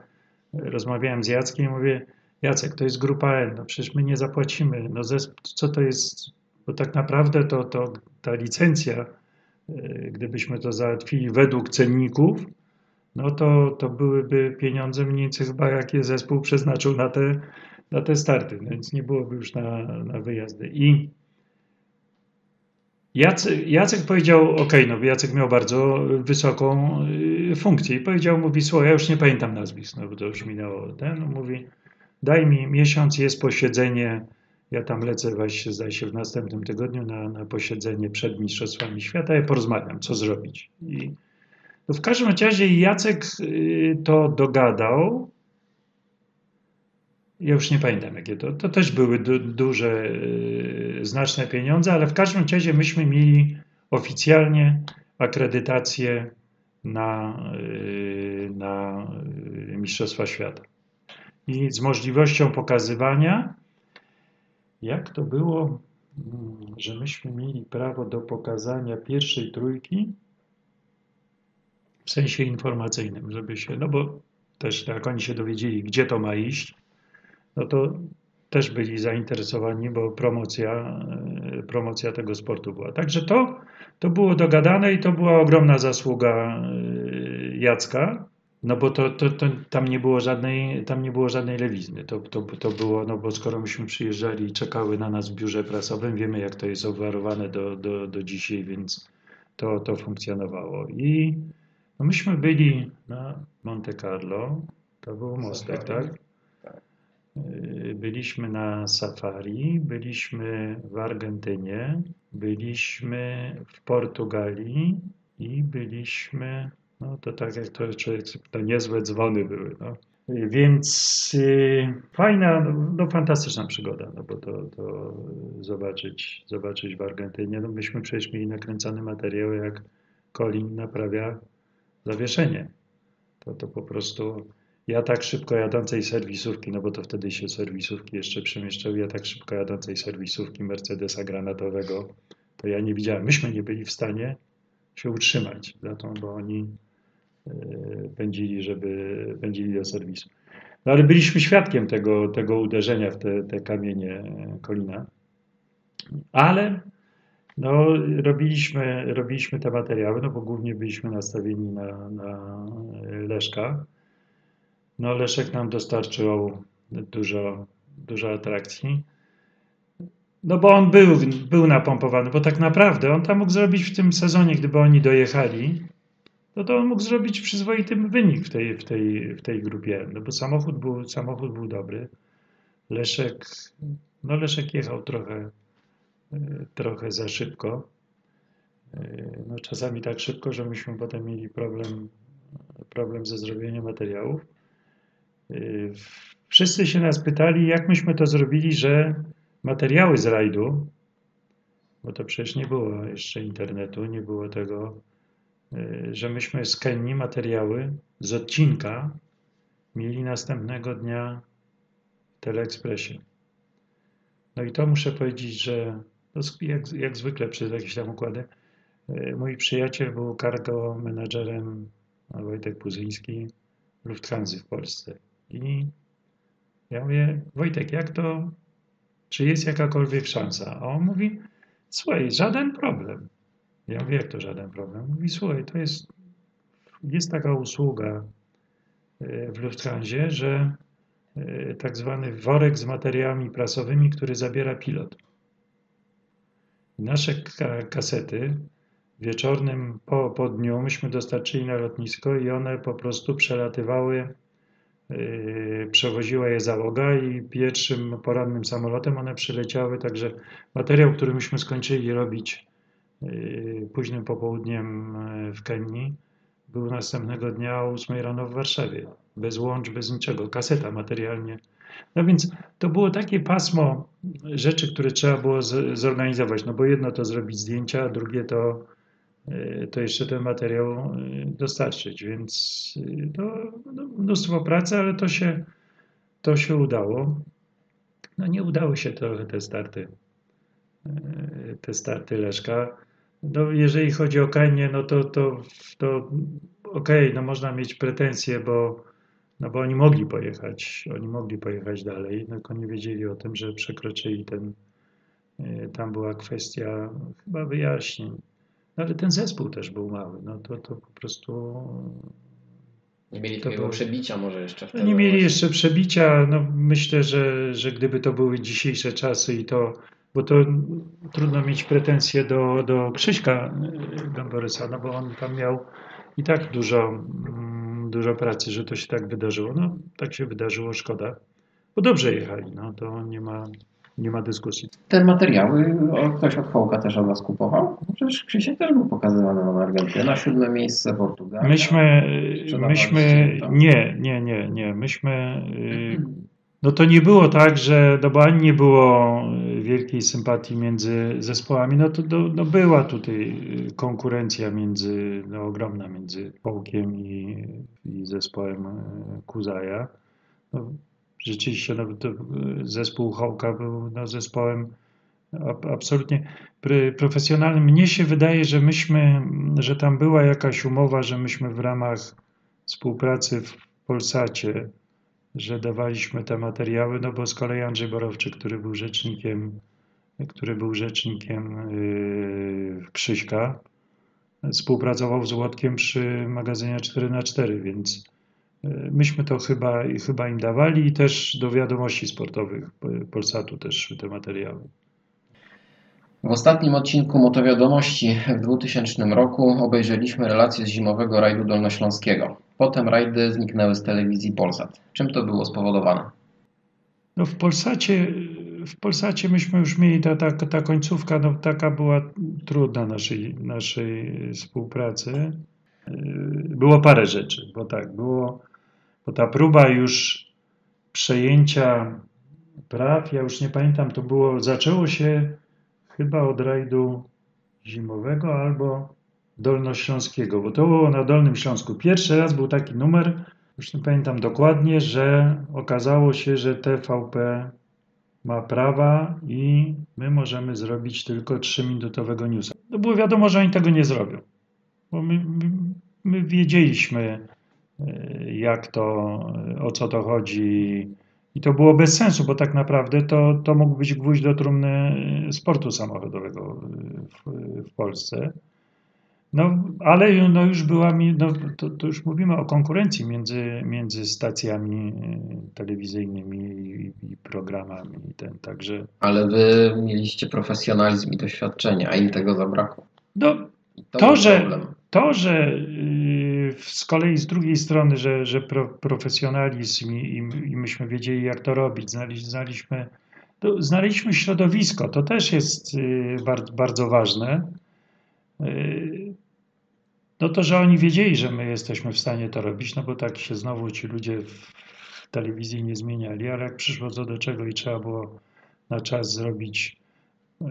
rozmawiałem z Jackiem i mówię, Jacek, to jest grupa N, no przecież my nie zapłacimy, no co to jest, bo tak naprawdę to, to ta licencja, gdybyśmy to załatwili według cenników, no to, to byłyby pieniądze mniej więcej chyba jakie zespół przeznaczył na te, na te starty, no więc nie byłoby już na, na wyjazdy. I Jacek, Jacek powiedział, ok, no Jacek miał bardzo wysoką y, funkcję i powiedział, mówi, słuchaj, ja już nie pamiętam nazwisk, no bo to już minęło ten, mówi, daj mi miesiąc, jest posiedzenie, ja tam lecę właśnie, zdaje się, w następnym tygodniu na, na posiedzenie przed Mistrzostwami Świata, ja porozmawiam, co zrobić. I no w każdym razie Jacek y, to dogadał. Ja już nie pamiętam, jakie to. To też były du, duże, y, znaczne pieniądze, ale w każdym razie myśmy mieli oficjalnie akredytację na, y, na Mistrzostwa Świata. I z możliwością pokazywania, jak to było, mm, że myśmy mieli prawo do pokazania pierwszej trójki w sensie informacyjnym, żeby się, no bo też jak oni się dowiedzieli, gdzie to ma iść, no to też byli zainteresowani, bo promocja, e, promocja tego sportu była. Także to, to było dogadane i to była ogromna zasługa e, Jacka, no bo to, to, to, tam, nie było żadnej, tam nie było żadnej lewizny. To, to, to było, no bo skoro myśmy przyjeżdżali i czekały na nas w biurze prasowym, wiemy jak to jest obwarowane do, do, do dzisiaj, więc to, to funkcjonowało. I no myśmy byli na Monte Carlo, to był mostek, tak? tak? Y, byliśmy na safari, byliśmy w Argentynie, byliśmy w Portugalii i byliśmy, no to tak to to niezłe dzwony były, no. Więc y, fajna, no, no, fantastyczna przygoda, no bo to, to zobaczyć, zobaczyć w Argentynie. No myśmy przecież mieli nakręcane materiały, jak Colin naprawia zawieszenie. To, to po prostu ja tak szybko jadącej serwisówki, no bo to wtedy się serwisówki jeszcze przemieszczały, ja tak szybko jadącej serwisówki Mercedesa granatowego, to ja nie widziałem, myśmy nie byli w stanie się utrzymać za tą, bo oni pędzili, żeby pędzili do serwisu. No ale byliśmy świadkiem tego, tego uderzenia w te, te kamienie Kolina. Ale no, robiliśmy, robiliśmy te materiały, no bo głównie byliśmy nastawieni na, na Leszka. No, Leszek nam dostarczył dużo, dużo atrakcji. No bo on był, był napompowany, bo tak naprawdę on tam mógł zrobić w tym sezonie, gdyby oni dojechali, no to on mógł zrobić przyzwoity wynik w tej, w tej, w tej grupie, no bo samochód był, samochód był dobry. Leszek, no Leszek jechał trochę trochę za szybko. No, czasami tak szybko, że myśmy potem mieli problem, problem ze zrobieniem materiałów. Wszyscy się nas pytali, jak myśmy to zrobili, że materiały z rajdu, bo to przecież nie było jeszcze internetu, nie było tego, że myśmy z Kenii materiały z odcinka mieli następnego dnia w Teleekspresie. No i to muszę powiedzieć, że jak, jak zwykle przez jakieś tam układy. Mój przyjaciel był cargo menadżerem, Wojtek Puzyński, Lufthansa w Polsce. I ja mówię, Wojtek, jak to, czy jest jakakolwiek szansa? A on mówi, słuchaj, żaden problem. Ja mówię, jak to żaden problem? Mówi, słuchaj, to jest jest taka usługa e, w Lufthansie, że e, tak zwany worek z materiałami prasowymi, który zabiera pilot. Nasze ka- kasety wieczornym po, po dniu myśmy dostarczyli na lotnisko i one po prostu przelatywały, yy, przewoziła je załoga i pierwszym porannym samolotem one przyleciały, także materiał, który myśmy skończyli robić późnym popołudniem yy, w Kenii, był następnego dnia o 8 rano w Warszawie. Bez łącz, bez niczego. Kaseta materialnie. No więc to było takie pasmo rzeczy, które trzeba było z, zorganizować. No bo jedno to zrobić zdjęcia, a drugie to, y, to jeszcze ten materiał dostarczyć. Więc to no, mnóstwo pracy, ale to się, to się udało. No nie udały się trochę te starty, te starty Leszka. No, jeżeli chodzi o Kenię, no to, to, to okej, no można mieć pretensje, bo, no bo oni mogli pojechać, oni mogli pojechać dalej, tylko nie wiedzieli o tym, że przekroczyli ten, y, tam była kwestia chyba wyjaśnień. No, ale ten zespół też był mały, no to, to po prostu Nie mieli takiego było- przebicia może jeszcze no wtedy. nie mieli jeszcze przebicia. No myślę, że, że gdyby to były dzisiejsze czasy i to, bo to trudno mieć pretensje do, do Krzyśka y, Gamborysa, no bo on tam miał i tak dużo, mm, dużo pracy, że to się tak wydarzyło. No tak się wydarzyło, szkoda. Bo dobrze jechali, no to nie ma, nie ma dyskusji. Te materiały ktoś od Hołka też od Was kupował? Przecież Krzysiek też był pokazywany na Argentyna, siódme miejsce Portugalia. Myśmy, myśmy, nie, nie, nie, nie, myśmy, y, no to nie było tak, że, no bo ani nie było y, wielkiej sympatii między zespołami, no to no, no była tutaj y, konkurencja między, no ogromna między Połkiem i, i zespołem y, Kuzaja. No, rzeczywiście no, zespół Hołka był no, zespołem ab- absolutnie pr- profesjonalnym. Mnie się wydaje, że myśmy, że tam była jakaś umowa, że myśmy w ramach współpracy w Polsacie, że dawaliśmy te materiały, no bo z kolei Andrzej Borowczyk, który był rzecznikiem, który był rzecznikiem yy, Krzyśka, współpracował z Łotkiem przy magazynie 4x4, więc yy, myśmy to chyba, chyba im dawali i też do wiadomości sportowych Polsatu też szły te materiały. W ostatnim odcinku Motowiadomości w 2000 roku obejrzeliśmy relację z zimowego rajdu dolnośląskiego. Potem rajdy zniknęły z telewizji Polsat. Czym to było spowodowane? No w Polsacie, w Polsacie myśmy już mieli, ta, ta, ta końcówka no, taka była trudna naszej, naszej współpracy. Yy, Było parę rzeczy, bo tak, było, bo ta próba już przejęcia praw, ja już nie pamiętam, to było, zaczęło się chyba od rajdu zimowego albo dolnośląskiego, bo to było na Dolnym Śląsku. Pierwszy raz był taki numer, już nie pamiętam dokładnie, że okazało się, że TVP ma prawa i my możemy zrobić tylko 3-minutowego newsa. No było wiadomo, że oni tego nie zrobią, bo my, my, my wiedzieliśmy, e, jak to, e, o co to chodzi. I to było bez sensu, bo tak naprawdę to, to mógł być gwóźdź do trumny e, sportu samochodowego w, w Polsce. No, ale no już była, mi- no, to, to już mówimy o konkurencji między, między stacjami e, telewizyjnymi i, i programami. I ten, także Ale wy mieliście profesjonalizm i doświadczenie, a im tego zabrakło. no, To, był że, problem. to, że y, z kolei z drugiej strony, że, że pro, profesjonalizm i, i, myśmy wiedzieli, jak to robić, znali, znaliśmy, to znaleźliśmy środowisko, to też jest y, bardzo, bardzo ważne. No to, że oni wiedzieli, że my jesteśmy w stanie to robić, no bo tak się znowu ci ludzie w telewizji nie zmieniali, ale jak przyszło co do czego i trzeba było na czas zrobić y,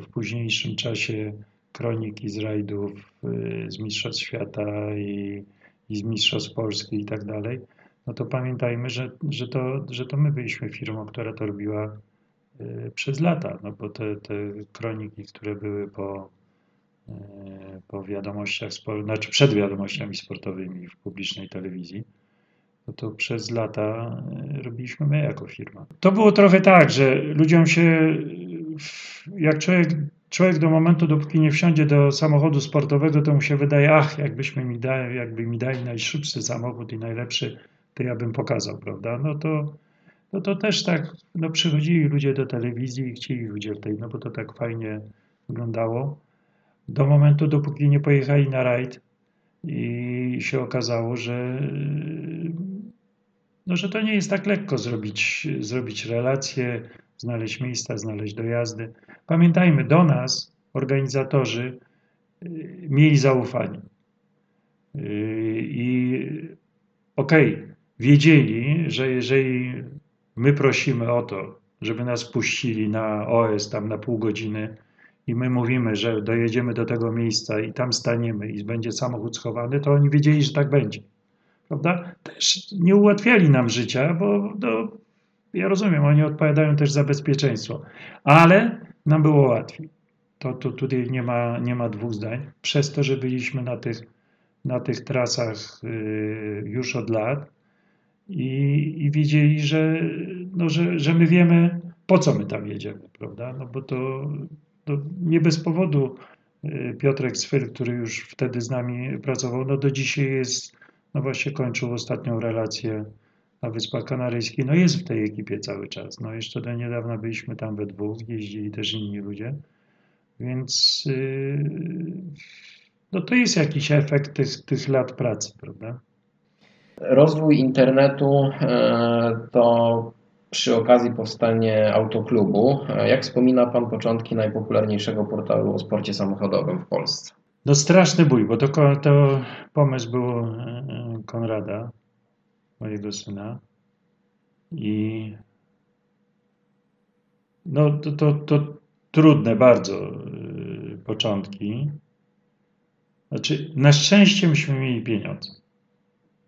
w późniejszym czasie kroniki z rajdów, y, z Mistrzostw Świata i, i z Mistrzostw Polski i tak dalej, no to pamiętajmy, że, że, to, że to my byliśmy firmą, która to robiła y, przez lata, no bo te, te kroniki, które były po, po wiadomościach, znaczy przed wiadomościami sportowymi w publicznej telewizji, no to przez lata y, robiliśmy my jako firma. To było trochę tak, że ludziom się, jak człowiek człowiek do momentu, dopóki nie wsiądzie do samochodu sportowego, to mu się wydaje, ach, jakbyśmy mi dali, jakby mi dali najszybszy samochód i najlepszy, to ja bym pokazał, prawda? No to, no to też tak, no przychodzili ludzie do telewizji i chcieli udział tej, no bo to tak fajnie wyglądało. Do momentu, dopóki nie pojechali na rajd i się okazało, że no, że to nie jest tak lekko zrobić, zrobić relacje, znaleźć miejsca, znaleźć dojazdy. Pamiętajmy, do nas organizatorzy y, mieli zaufanie. Y, I okej, okay, wiedzieli, że jeżeli my prosimy o to, żeby nas puścili na OS tam na pół godziny i my mówimy, że dojedziemy do tego miejsca i tam staniemy i będzie samochód schowany, to oni wiedzieli, że tak będzie prawda, też nie ułatwiali nam życia, bo no, ja rozumiem, oni odpowiadają też za bezpieczeństwo, ale nam było łatwiej. To, to tutaj nie ma, nie ma dwóch zdań. Przez to, że byliśmy na tych, na tych trasach y, już od lat i, i wiedzieli, że, no, że, że my wiemy, po co my tam jedziemy, prawda? No bo to, nie bez powodu y, Piotrek Swyr, który już wtedy z nami pracował, no do dzisiaj jest no właśnie kończył ostatnią relację na Wyspach Kanaryjskich. No jest w tej ekipie cały czas. No jeszcze do niedawna byliśmy tam we dwóch, jeździli też inni ludzie. Więc yy, no to jest jakiś efekt tych, tych lat pracy, prawda? Rozwój internetu e, to przy okazji powstania autoklubu. E, jak wspomina Pan początki najpopularniejszego portalu o sporcie samochodowym w Polsce? No straszny bój, bo to, to pomysł był e, e, Konrada, mojego syna. I no to, to, to trudne bardzo początki. Znaczy, na szczęście myśmy mieli pieniądze.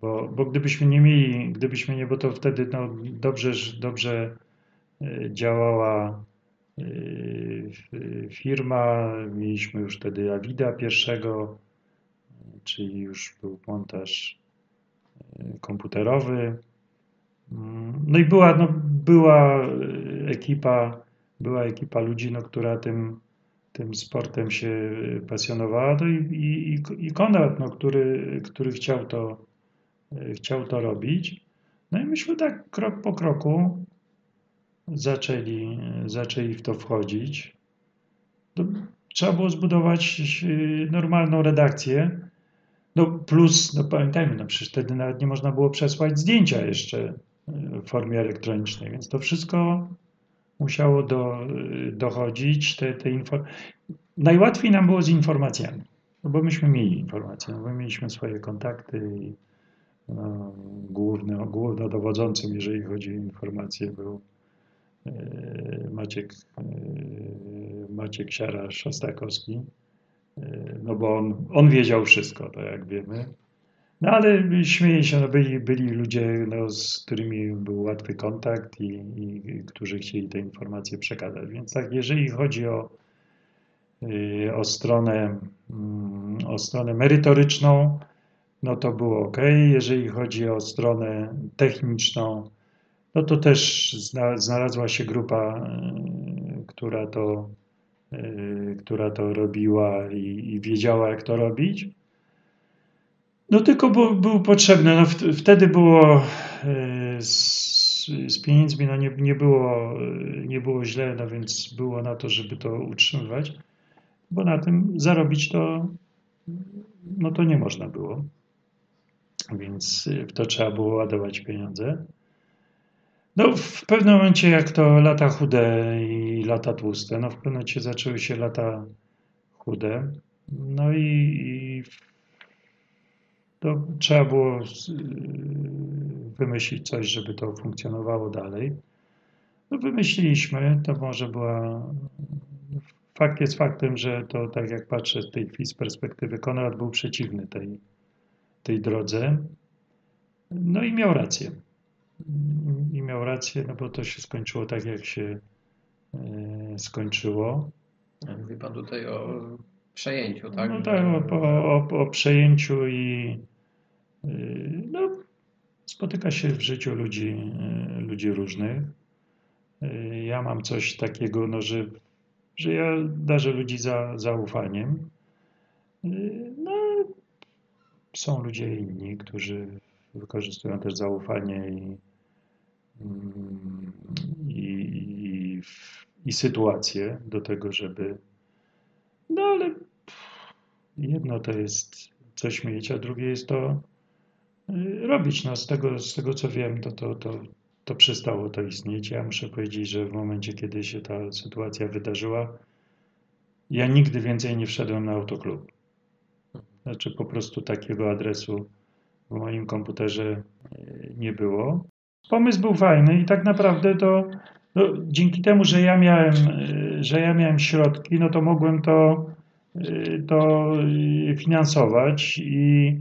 Bo, bo gdybyśmy nie mieli, gdybyśmy nie, bo to wtedy no, dobrze, dobrze działała Yy, firma. Mieliśmy już wtedy Avida pierwszego, czyli już był montaż komputerowy. Mm, no i była, no, była ekipa, była ekipa ludzi, no, która tym, tym sportem się pasjonowała. No i, i, i Konrad, no, który, który chciał, to, chciał to robić. No i myśmy tak krok po kroku zaczęli, zaczęli w to wchodzić. Trzeba było zbudować y, normalną redakcję. No plus, no pamiętajmy, no przecież wtedy nawet nie można było przesłać zdjęcia jeszcze y, w formie elektronicznej, więc to wszystko musiało do, y, dochodzić. Te, te info... Najłatwiej nam było z informacjami, no bo myśmy mieli informacje, no bo mieliśmy swoje kontakty i no, główny, głównodowodzącym, jeżeli chodzi o informacje, był E, Maciek, e, Maciek Siara-Szostakowski, e, no bo on, on wiedział wszystko, to jak wiemy. No ale śmieję się, no byli, byli ludzie, no, z którymi był łatwy kontakt i, i którzy chcieli te informacje przekazać. Więc tak, jeżeli chodzi o, o, stronę, mm, o stronę merytoryczną, no to było ok. Jeżeli chodzi o stronę techniczną, no to też znalazła się grupa, e, która to, e, która to robiła i, i wiedziała, jak to robić. No tylko był, był potrzebny. No wtedy było e, z, z, pieniędzmi no nie, nie, było, nie było źle, no więc było na to, żeby to utrzymywać, bo na tym zarobić to, no to nie można było. Więc w to trzeba było ładować pieniądze. No, w pewnym momencie, jak to lata chude i lata tłuste, no w pewnym momencie zaczęły się lata chude, no i, i to trzeba było wymyślić coś, żeby to funkcjonowało dalej. No wymyśliliśmy, to może była... Fakt jest faktem, że to tak jak patrzę w tej chwili z perspektywy, Konrad był przeciwny tej, tej drodze. No i miał rację i miał rację, no bo to się skończyło tak, jak się e, skończyło. Mówi Pan tutaj o przejęciu, tak? No tak, o, o, o przejęciu i e, no, spotyka się w życiu ludzi, e, ludzi różnych. Ja mam coś takiego, no, że że ja darzę ludzi za, zaufaniem. No, są ludzie inni, którzy wykorzystują też zaufanie i, mm, i, i, i sytuację do tego, żeby. No ale jedno to jest coś mieć, a drugie jest to y, robić. No, z, tego, z tego co wiem, to, to, to, to przestało to istnieć. Ja muszę powiedzieć, że w momencie, kiedy się ta sytuacja wydarzyła, ja nigdy więcej nie wszedłem na autoklub. Znaczy po prostu takiego adresu w moim komputerze y, nie było. Pomysł był fajny i tak naprawdę to no, dzięki temu, że ja miałem, y, że ja miałem środki, no to mogłem to, y, to finansować i,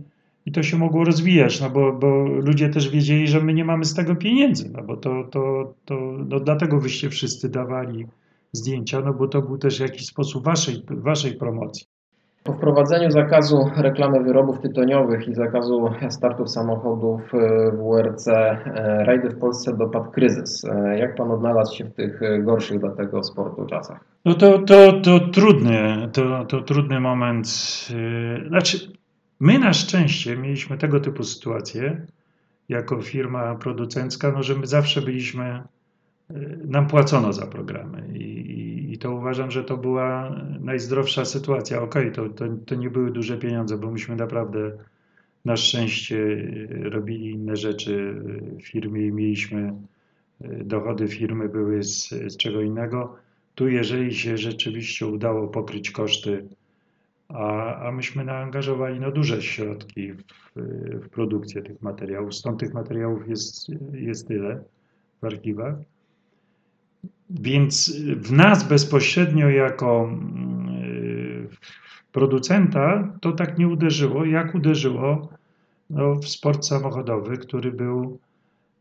i to się mogło rozwijać, no bo, bo ludzie też wiedzieli, że my nie mamy z tego pieniędzy, no bo to, to, to no dlatego wyście wszyscy dawali zdjęcia, no bo to był też jakiś sposób waszej, waszej promocji. Po wprowadzeniu zakazu reklamy wyrobów tytoniowych i zakazu startów samochodów w WRC e, rajdy w Polsce dopadł kryzys. E, Jak pan odnalazł się w tych gorszych dla tego sportu czasach? No to, to, to trudny, to, to trudny moment. Znaczy, my na szczęście mieliśmy tego typu sytuację jako firma producencka, no, że my zawsze byliśmy, nam płacono za programy i, i, i to uważam, że to była najzdrowsza sytuacja. Okej, to, to, to nie były duże pieniądze, bo myśmy naprawdę na szczęście robili inne rzeczy w firmie i mieliśmy dochody firmy były z, z czego innego. Tu, jeżeli się rzeczywiście udało pokryć koszty, a, a myśmy naangażowali no, duże środki w, w produkcję tych materiałów, stąd tych materiałów jest, jest tyle w archiwach. Więc w nas bezpośrednio jako mm, producenta to tak nie uderzyło, jak uderzyło no, w sport samochodowy, który był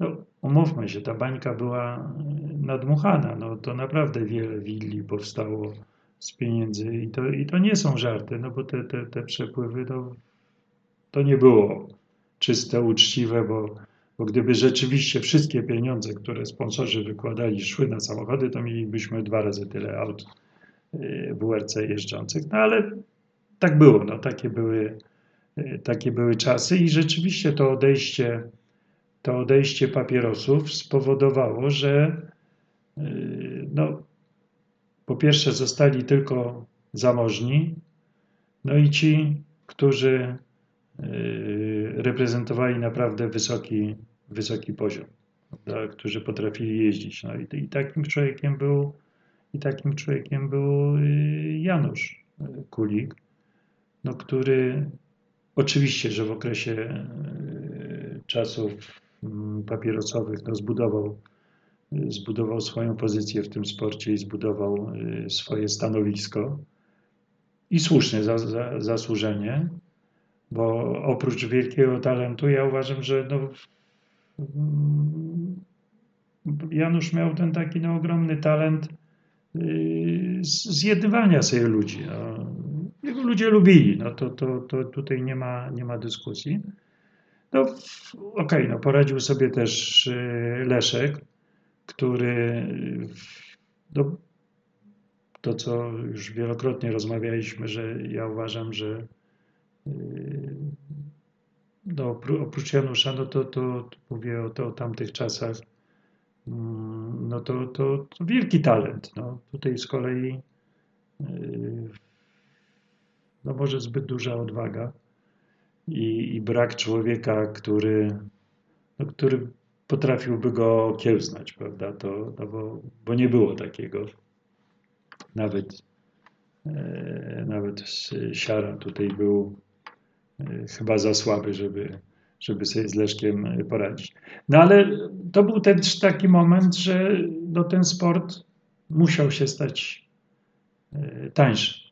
no, umówmy się, ta bańka była nadmuchana. No, to naprawdę wiele willi powstało z pieniędzy i to, i to nie są żarty, no bo te, te, te przepływy to, to nie było czyste, uczciwe, bo, bo gdyby rzeczywiście wszystkie pieniądze, które sponsorzy wykładali, szły na samochody, to mielibyśmy dwa razy tyle aut y, WRC jeżdżących. No ale tak było, no, takie, były, y, takie były czasy i rzeczywiście to odejście to odejście papierosów spowodowało, że yy, no, po pierwsze zostali tylko zamożni, no i ci, którzy reprezentowali naprawdę wysoki, wysoki poziom, prawda, którzy potrafili jeździć. No i, i takim człowiekiem był i takim człowiekiem był yy, Janusz Kulik, no, który oczywiście, że w okresie czasów mm, papierosowych no, zbudował, zbudował swoją pozycję w tym sporcie i zbudował y, swoje stanowisko. I słusznie, za, za, zasłużenie, bo oprócz wielkiego talentu, ja uważam, że no, Janusz miał ten taki no, ogromny talent y, zjednywania sobie ludzi. No. Jego ludzie lubili, no to, to, to tutaj nie ma, nie ma dyskusji. No, okej, okay, no poradził sobie też y, Leszek, który no, to, co już wielokrotnie rozmawialiśmy, że ja uważam, że no, oprócz Janusza, no to, to, mówię o, to, o tamtych czasach, mm, no to, to, to wielki talent. No. Tutaj z kolei y, no może zbyt duża odwaga i, i brak człowieka, który, no, który potrafiłby go okiełznać, prawda? To, no bo, bo nie było takiego. Nawet, e, nawet Siara tutaj był chyba za słaby, żeby, żeby sobie z Leszkiem poradzić. No ale to był też taki moment, że no, ten sport musiał się stać e, tańszy.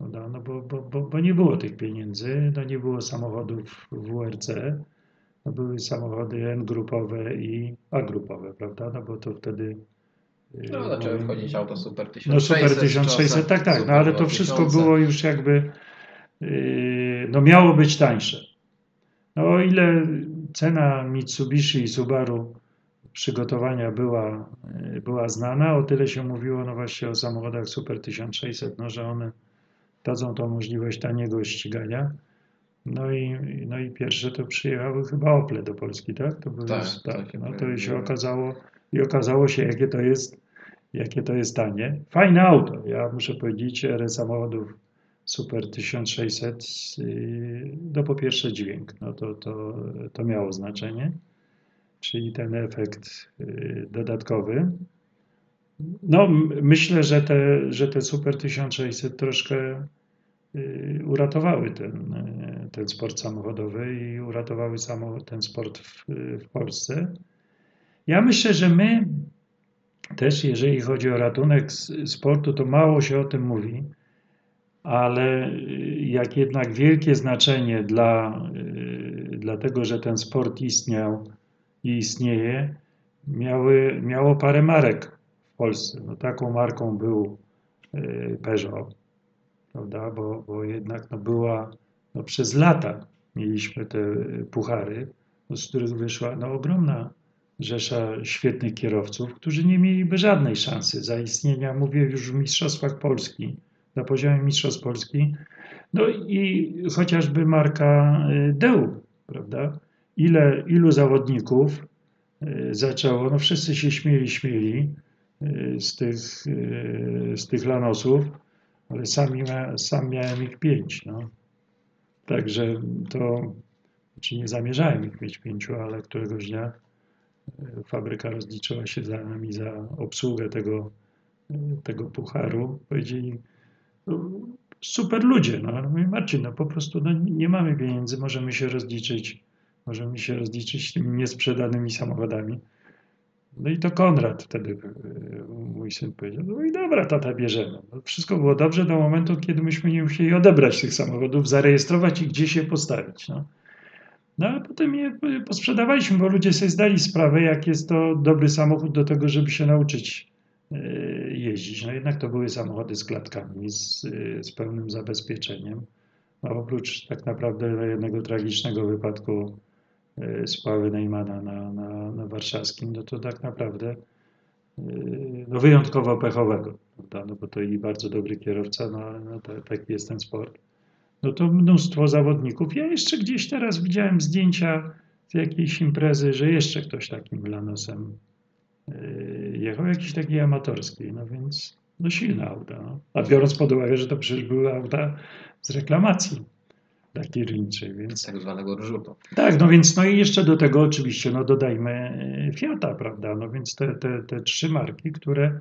No, bo, bo, bo, bo nie było tych pieniędzy, no nie było samochodów WRC, no były samochody N-grupowe i A-grupowe, prawda? No bo to wtedy... No zaczęły wchodzić auto Super 1600. No Super 1600, tak, tak, no ale to wszystko było już jakby, no miało być tańsze. No o ile cena Mitsubishi i Subaru przygotowania była, y, była znana. O tyle się mówiło no właśnie o samochodach Super 1600, no, że one dadzą tą możliwość taniego ścigania. No i, no i pierwsze to przyjechały chyba Ople do Polski, tak? To były, Tak, tak, no to się okazało i okazało się jakie to jest, jakie to jest tanie. Fajne auto. Ja muszę powiedzieć, erę samochodów Super 1600, yy, no po pierwsze dźwięk, no to, to, to miało znaczenie, czyli ten efekt yy, dodatkowy. No, myślę, że te, że te Super 1600 troszkę yy, uratowały ten, ten sport samochodowy i uratowały samo, ten sport w, w Polsce. Ja myślę, że my też, jeżeli chodzi o ratunek sportu, to mało się o tym mówi, ale y, jak jednak wielkie znaczenie dla, y, dla tego, że ten sport istniał i istnieje, miały, miało parę marek w Polsce. No, taką marką był y, Peugeot, prawda? Bo, bo jednak no, była no, przez lata mieliśmy te puchary, no, z których wyszła no, ogromna rzesza świetnych kierowców, którzy nie mieliby żadnej szansy zaistnienia, mówię już w Mistrzostwach Polski, na poziomie Mistrzostw Polski. No i chociażby marka y, Deu, prawda? Ile, ilu zawodników y, zaczęło, no wszyscy się śmieli, śmieli y, z tych, z tych lanosów, ale sami, sam miałem ich pięć, no. Także to, czy nie zamierzałem ich mieć pięciu, ale któregoś dnia fabryka rozliczyła się za nami za obsługę tego, tego pucharu. Powiedzieli, super ludzie, no ale mówię, Marcin, no po prostu no, nie- mamy pieniędzy, możemy się rozliczyć, możemy się rozliczyć tymi niesprzedanymi samochodami. No i to Konrad wtedy, y, mój syn powiedział, no i dobra, tata bierzemy. No, wszystko było dobrze do momentu, kiedy myśmy nie musieli odebrać tych samochodów, zarejestrować i gdzieś je postawić. No. No a potem je y, posprzedawaliśmy, bo ludzie sobie zdali sprawę, jak jest to dobry samochód do tego, żeby się nauczyć jeździć. No jednak to były samochody z klatkami, z, y, z pełnym zabezpieczeniem. No oprócz tak naprawdę jednego tragicznego wypadku y, Spały Neymana na, na, na warszawskim, no to tak naprawdę y, no wyjątkowo pechowego, prawda? No bo to i bardzo dobry kierowca, no, no ta, taki jest ten sport. No to mnóstwo zawodników. Ja jeszcze gdzieś teraz widziałem zdjęcia z jakiejś imprezy, że jeszcze ktoś takim lanosem y, jechał, jakiś taki amatorski, no więc no silne auta. No. A biorąc pod uwagę, że to przecież były auta z reklamacji dla kierowniczej, więc tak zwanego rzutu. tak, no więc no i jeszcze do tego oczywiście no dodajmy e, Fiata, prawda? No więc te, te, te trzy marki, które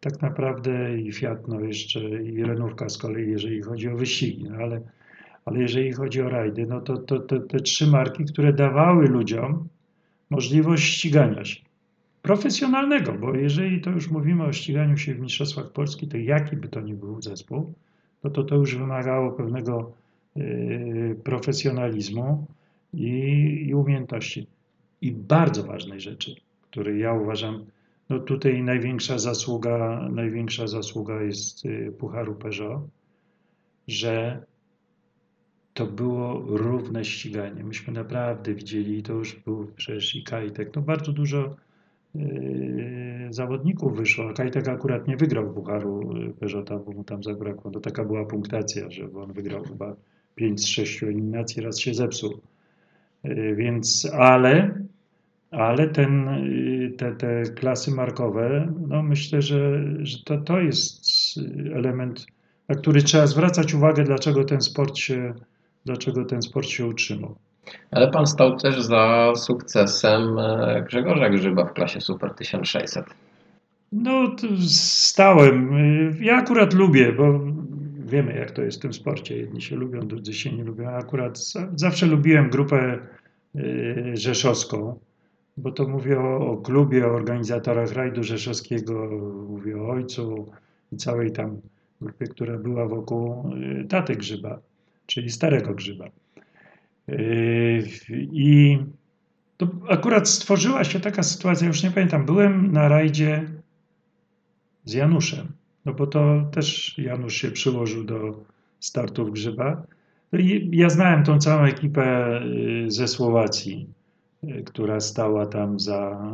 tak naprawdę i Fiat, no jeszcze i Renówka z kolei, jeżeli chodzi o wyścigi, no ale, ale jeżeli chodzi o rajdy, no to, to, to te trzy marki, które dawały ludziom możliwość ścigania się. Profesjonalnego, bo jeżeli to już mówimy o ściganiu się w Mistrzostwach Polski, to jaki by to nie był zespół, no to to już wymagało pewnego y, profesjonalizmu i, i umiejętności. I bardzo ważnej rzeczy, której ja uważam, no tutaj największa zasługa, największa zasługa jest y, Pucharu Peugeot, że to było równe ściganie. Myśmy naprawdę widzieli, to już był przecież i Kajtek, no bardzo dużo zawodników wyszło, Kajtek akurat nie wygrał Pucharu Peugeota, bo mu tam zabrakło. To taka była punktacja, że on wygrał chyba 5 z 6 eliminacji, raz się zepsuł. Yy, Więc, ale, ale ten, yy, te, te klasy markowe, no myślę, że, że to, to jest element, na który trzeba zwracać uwagę, dlaczego ten sport się, dlaczego ten sport się utrzymał. Ale pan stał też za sukcesem e, Grzegorza Grzyba w klasie Super 1600. No, stałem. Ja akurat lubię, bo wiemy, jak to jest w tym sporcie. Jedni się lubią, drudzy się nie lubią. Akurat za- zawsze lubiłem grupę y, rzeszowską, bo to mówię o, klubie, o organizatorach rajdu rzeszowskiego, mówię o ojcu i całej tam grupie, która była wokół y, taty Grzyba, czyli starego Grzyba. Y, I to akurat stworzyła się taka sytuacja, już nie pamiętam, byłem na rajdzie z Januszem, no bo to też Janusz się przyłożył do startów Grzyba. No i ja znałem tą całą ekipę y, ze Słowacji, która stała tam za,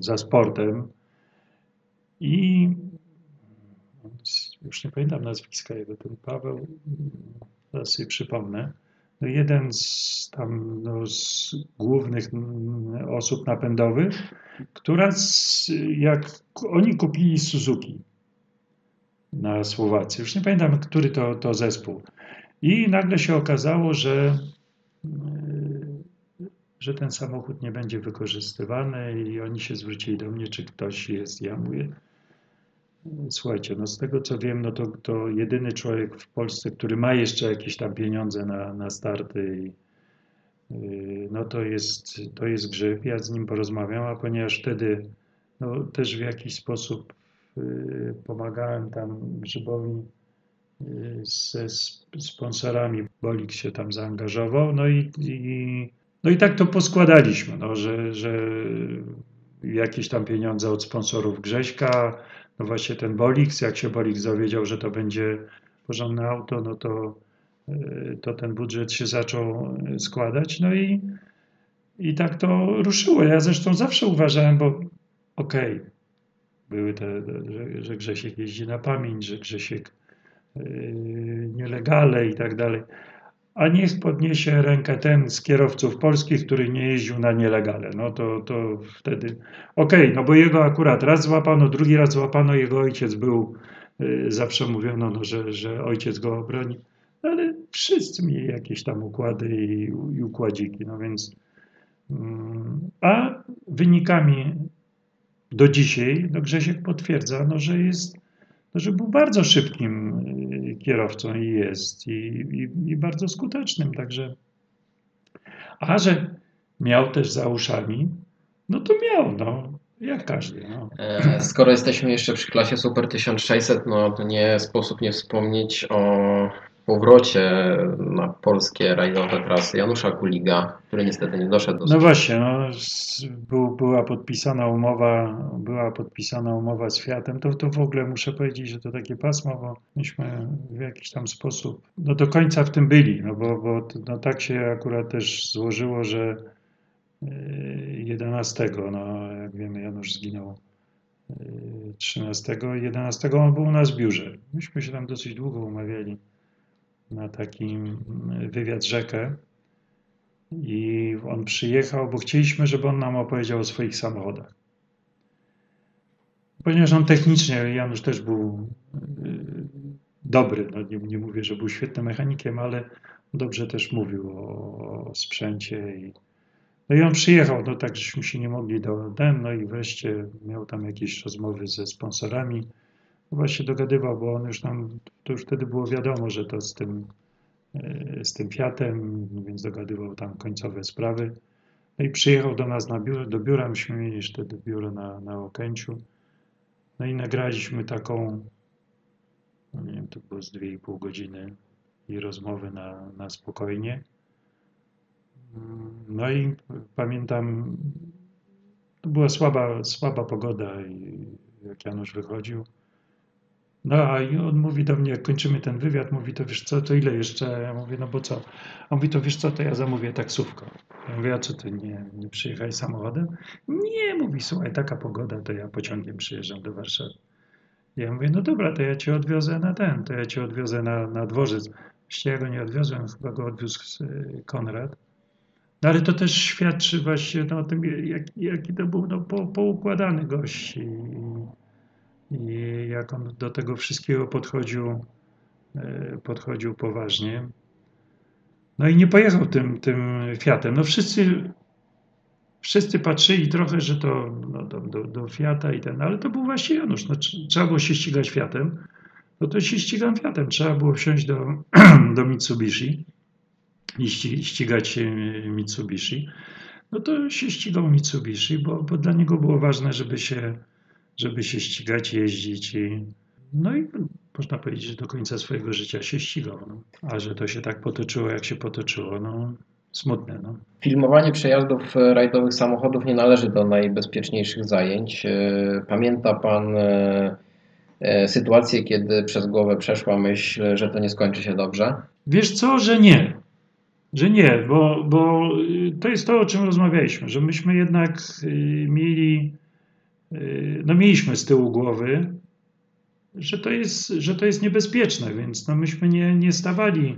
za sportem. I już nie pamiętam nazwiska jego, ten Paweł, zaraz sobie przypomnę. Jeden z tam no, z głównych osób napędowych, która z, jak oni kupili Suzuki na Słowacji, już nie pamiętam, który to, to zespół. I nagle się okazało, że, że ten samochód nie będzie wykorzystywany i oni się zwrócili do mnie, czy ktoś jest. Ja mówię, słuchajcie, no z tego co wiem, no to, to jedyny człowiek w Polsce, który ma jeszcze jakieś tam pieniądze na, na starty i, no to jest, to jest Grzyb. Ja z nim porozmawiam, a ponieważ wtedy no, też w jakiś sposób y, pomagałem tam Grzybowi y, ze sponsorami, Bolik się tam zaangażował, no i, i, no i tak to poskładaliśmy, no, że, że jakieś tam pieniądze od sponsorów Grześka, no właśnie ten Bolix, jak się Bolix dowiedział, że to będzie porządne auto, no to, e, to ten budżet się zaczął e, składać. No i, i tak to ruszyło. Ja zresztą zawsze uważałem, bo okej, okay, były te, że, że Grzesiek jeździ na pamięć, że Grzesiek yy, nielegale i tak dalej. A niech podniesie rękę ten z kierowców polskich, który nie jeździł na nielegale. No to, to wtedy okej, okay, no bo jego akurat raz złapano, drugi raz złapano, jego ojciec był, y, zawsze mówiono, no, że, że ojciec go obroni. No, ale wszyscy mieli jakieś tam układy i, i układziki, no więc mm, a wynikami do dzisiaj, no Grzesiek potwierdza, no, że jest że był bardzo szybkim y, kierowcą i jest, i, i, i bardzo skutecznym. Także, a że miał też za uszami, no to miał, no, jak każdy. No. E, skoro jesteśmy jeszcze przy klasie Super 1600, no to nie sposób nie wspomnieć o powrocie na polskie rajdowe trasy Janusza Kuliga, który niestety nie doszedł do No właśnie, no, był, była podpisana umowa, była podpisana umowa z Fiatem, to, to w ogóle muszę powiedzieć, że to takie pasmo, bo myśmy w jakiś tam sposób no do końca w tym byli, no bo, bo no, tak się akurat też złożyło, że 11, e, no jak wiemy Janusz zginął 13, e, 11 on był u nas w biurze. Myśmy się tam dosyć długo umawiali na taki wywiad rzekę i on przyjechał, bo chcieliśmy, żeby on nam opowiedział o swoich samochodach. Ponieważ on technicznie, Janusz też był y, dobry, no nie, nie mówię, że był świetnym mechanikiem, ale dobrze też mówił o, o sprzęcie i no i on przyjechał, no tak żeśmy się nie mogli do ten, no i wreszcie miał tam jakieś rozmowy ze sponsorami właśnie dogadywał, bo on już tam, to już wtedy było wiadomo, że to z tym, e, z tym Fiatem, więc dogadywał tam końcowe sprawy. No i przyjechał do nas na biuro, do biura, myśmy mieli wtedy biuro na, na Okęciu. No i nagraliśmy taką, no nie wiem, to było z 2,5 godziny i rozmowy na, na spokojnie. No i pamiętam, to była słaba, słaba pogoda i jak Janusz wychodził, no a on mówi do mnie, jak kończymy ten wywiad, mówi, to wiesz co, to ile jeszcze? Ja mówię, no bo co? On mówi, to wiesz co, to ja zamówię taksówkę. Ja mówię, a co ty, nie, nie przyjechałeś samochodem? Nie, mówi, słuchaj, taka pogoda, to ja pociągiem przyjeżdżam do Warszawy. Ja mówię, no dobra, to ja cię odwiozę na ten, to ja cię odwiozę na, na dworzec. Właściwie ja go nie odwiozłem, chyba go odwiózł y, Konrad. No ale to też świadczy właśnie no, o tym, jak, jaki to był no, po, poukładany gość. I, i jak on do tego wszystkiego podchodził, e, podchodził poważnie. No i nie pojechał tym, tym Fiatem. No wszyscy, wszyscy patrzyli trochę, że to no, do, do, do Fiata i ten, ale to był właśnie Janusz. No, trzeba było się ścigać Fiatem. No to się ścigam Fiatem. Trzeba było wsiąść do, do Mitsubishi i ścigać Mitsubishi. No to się ścigał Mitsubishi, bo, bo dla niego było ważne, żeby się żeby się ścigać, jeździć i no i można powiedzieć, że do końca swojego życia się ścigał. No. A że to się tak potoczyło, jak się potoczyło, no smutne. No. Filmowanie przejazdów rajdowych samochodów nie należy do najbezpieczniejszych zajęć. E, pamięta Pan e, e, sytuację, kiedy przez głowę przeszła myśl, że to nie skończy się dobrze? Wiesz co, że nie. że nie, bo, bo y, to jest to, o czym rozmawialiśmy, że myśmy jednak y, mieli, no mieliśmy z tyłu głowy, że to jest, że to jest niebezpieczne, więc no myśmy nie, nie stawali.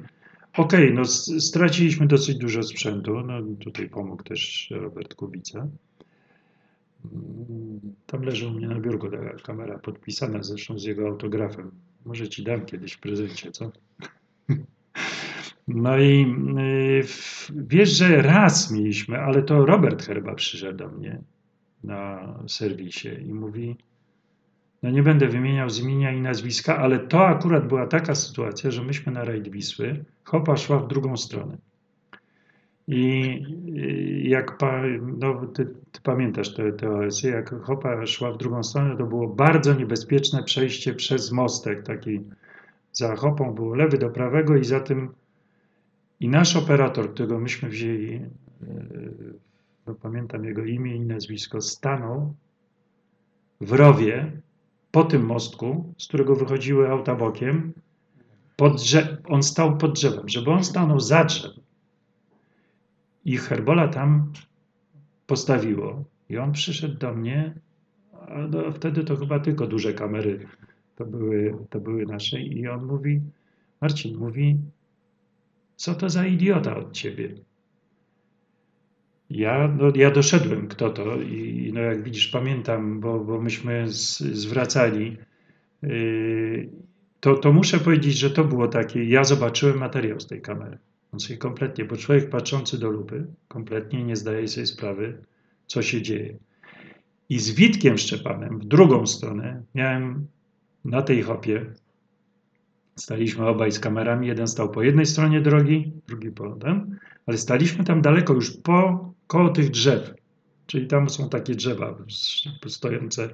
Okej, okay, no straciliśmy dosyć dużo sprzętu, no tutaj pomógł też Robert Kubica. Mm, tam leży u mnie na biurku taka kamera podpisana zresztą z jego autografem. Może ci dam kiedyś w prezencie, co? No i wiesz, że raz mieliśmy, ale to Robert chyba przyszedł do mnie na serwisie i mówi, no nie będę wymieniał z imienia i nazwiska, ale to akurat była taka sytuacja, że myśmy na rajd Wisły, Hopa szła w drugą stronę. I jak pa, no, ty, ty pamiętasz te, te OS-y, jak Hopa szła w drugą stronę, to było bardzo niebezpieczne przejście przez mostek taki. Za Hopą było lewy do prawego i za tym i nasz operator, którego myśmy wzięli, e, pamiętam jego imię i nazwisko, stanął w rowie po tym mostku, z którego wychodziły auta bokiem. On stał pod drzewem, żeby on stanął za drzewem. I Herbola tam postawiło. I on przyszedł do mnie, a no, wtedy to chyba tylko duże kamery to były, to były nasze. I on mówi, Marcin mówi, co to za idiota od ciebie? Ja, no, ja doszedłem, kto to, i no, jak widzisz, pamiętam, bo, bo myśmy z, zwracali. Yy, to, to muszę powiedzieć, że to było takie. Ja zobaczyłem materiał z tej kamery. On sobie kompletnie, bo człowiek patrzący do lupy kompletnie nie zdaje sobie sprawy, co się dzieje. I z Witkiem Szczepanem w drugą stronę miałem na tej hopie Staliśmy obaj z kamerami, jeden stał po jednej stronie drogi, drugi po potem, ale staliśmy tam daleko, już po, koło tych drzew. Czyli tam są takie drzewa stojące,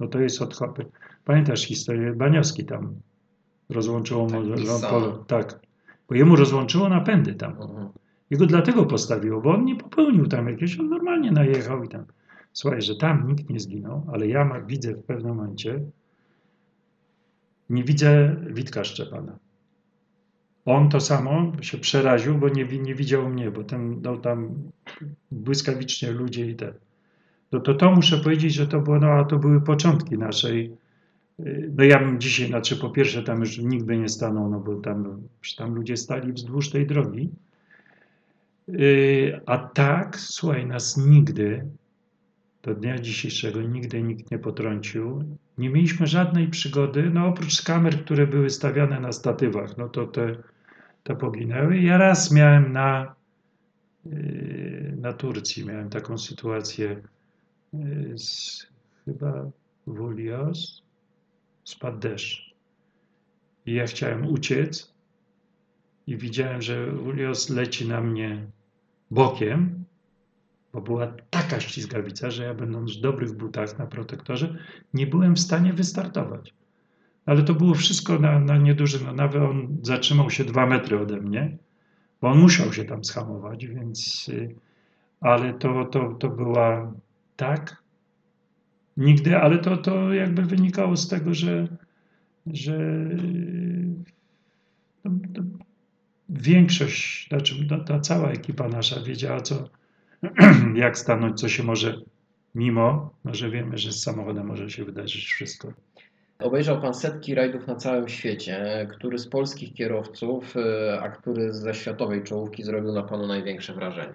no to jest od hopy. Pamiętasz historię? Baniowski tam rozłączyło mu tak, polo, tak, bo jemu rozłączyło napędy tam. Mhm. Jego dlatego postawiło, bo on nie popełnił tam jakiegoś, on normalnie najechał i tam. Słuchaj, że tam nikt nie zginął, ale ja widzę w pewnym momencie, nie widzę Witka Szczepana. On to samo się przeraził, bo nie, nie widział mnie, bo ten dał tam błyskawicznie ludzie i te. No to to muszę powiedzieć, że to, było, no, to były początki naszej. No ja bym dzisiaj, znaczy po pierwsze tam już nikt by nie stanął, no bo tam, tam ludzie stali wzdłuż tej drogi. Y, a tak, słuchaj, nas nigdy do dnia dzisiejszego nigdy nikt nie potrącił. Nie mieliśmy żadnej przygody, no oprócz kamer, które były stawiane na statywach, no to te, te poginęły. Ja raz miałem na, yy, na Turcji, miałem taką sytuację yy, z chyba Wulios, spadł deszcz. I ja chciałem uciec i widziałem, że Wulios leci na mnie bokiem, bo była taka ślizgawica, że ja będąc w dobrych butach na protektorze, nie byłem w stanie wystartować. Ale to było wszystko na, na nieduży, no nawet on zatrzymał się dwa metry ode mnie, bo on musiał się tam schamować, więc, y, ale to, to, to była tak, nigdy, ale to, to jakby wynikało z tego, że, że no, no, większość, znaczy no, ta cała ekipa nasza wiedziała, co, jak stanąć, co się może mimo, no, że wiemy, że z samochodem może się wydarzyć wszystko. Obejrzał Pan setki rajdów na całym świecie. Który z polskich kierowców, y, a który ze światowej czołówki zrobił na Panu największe wrażenie?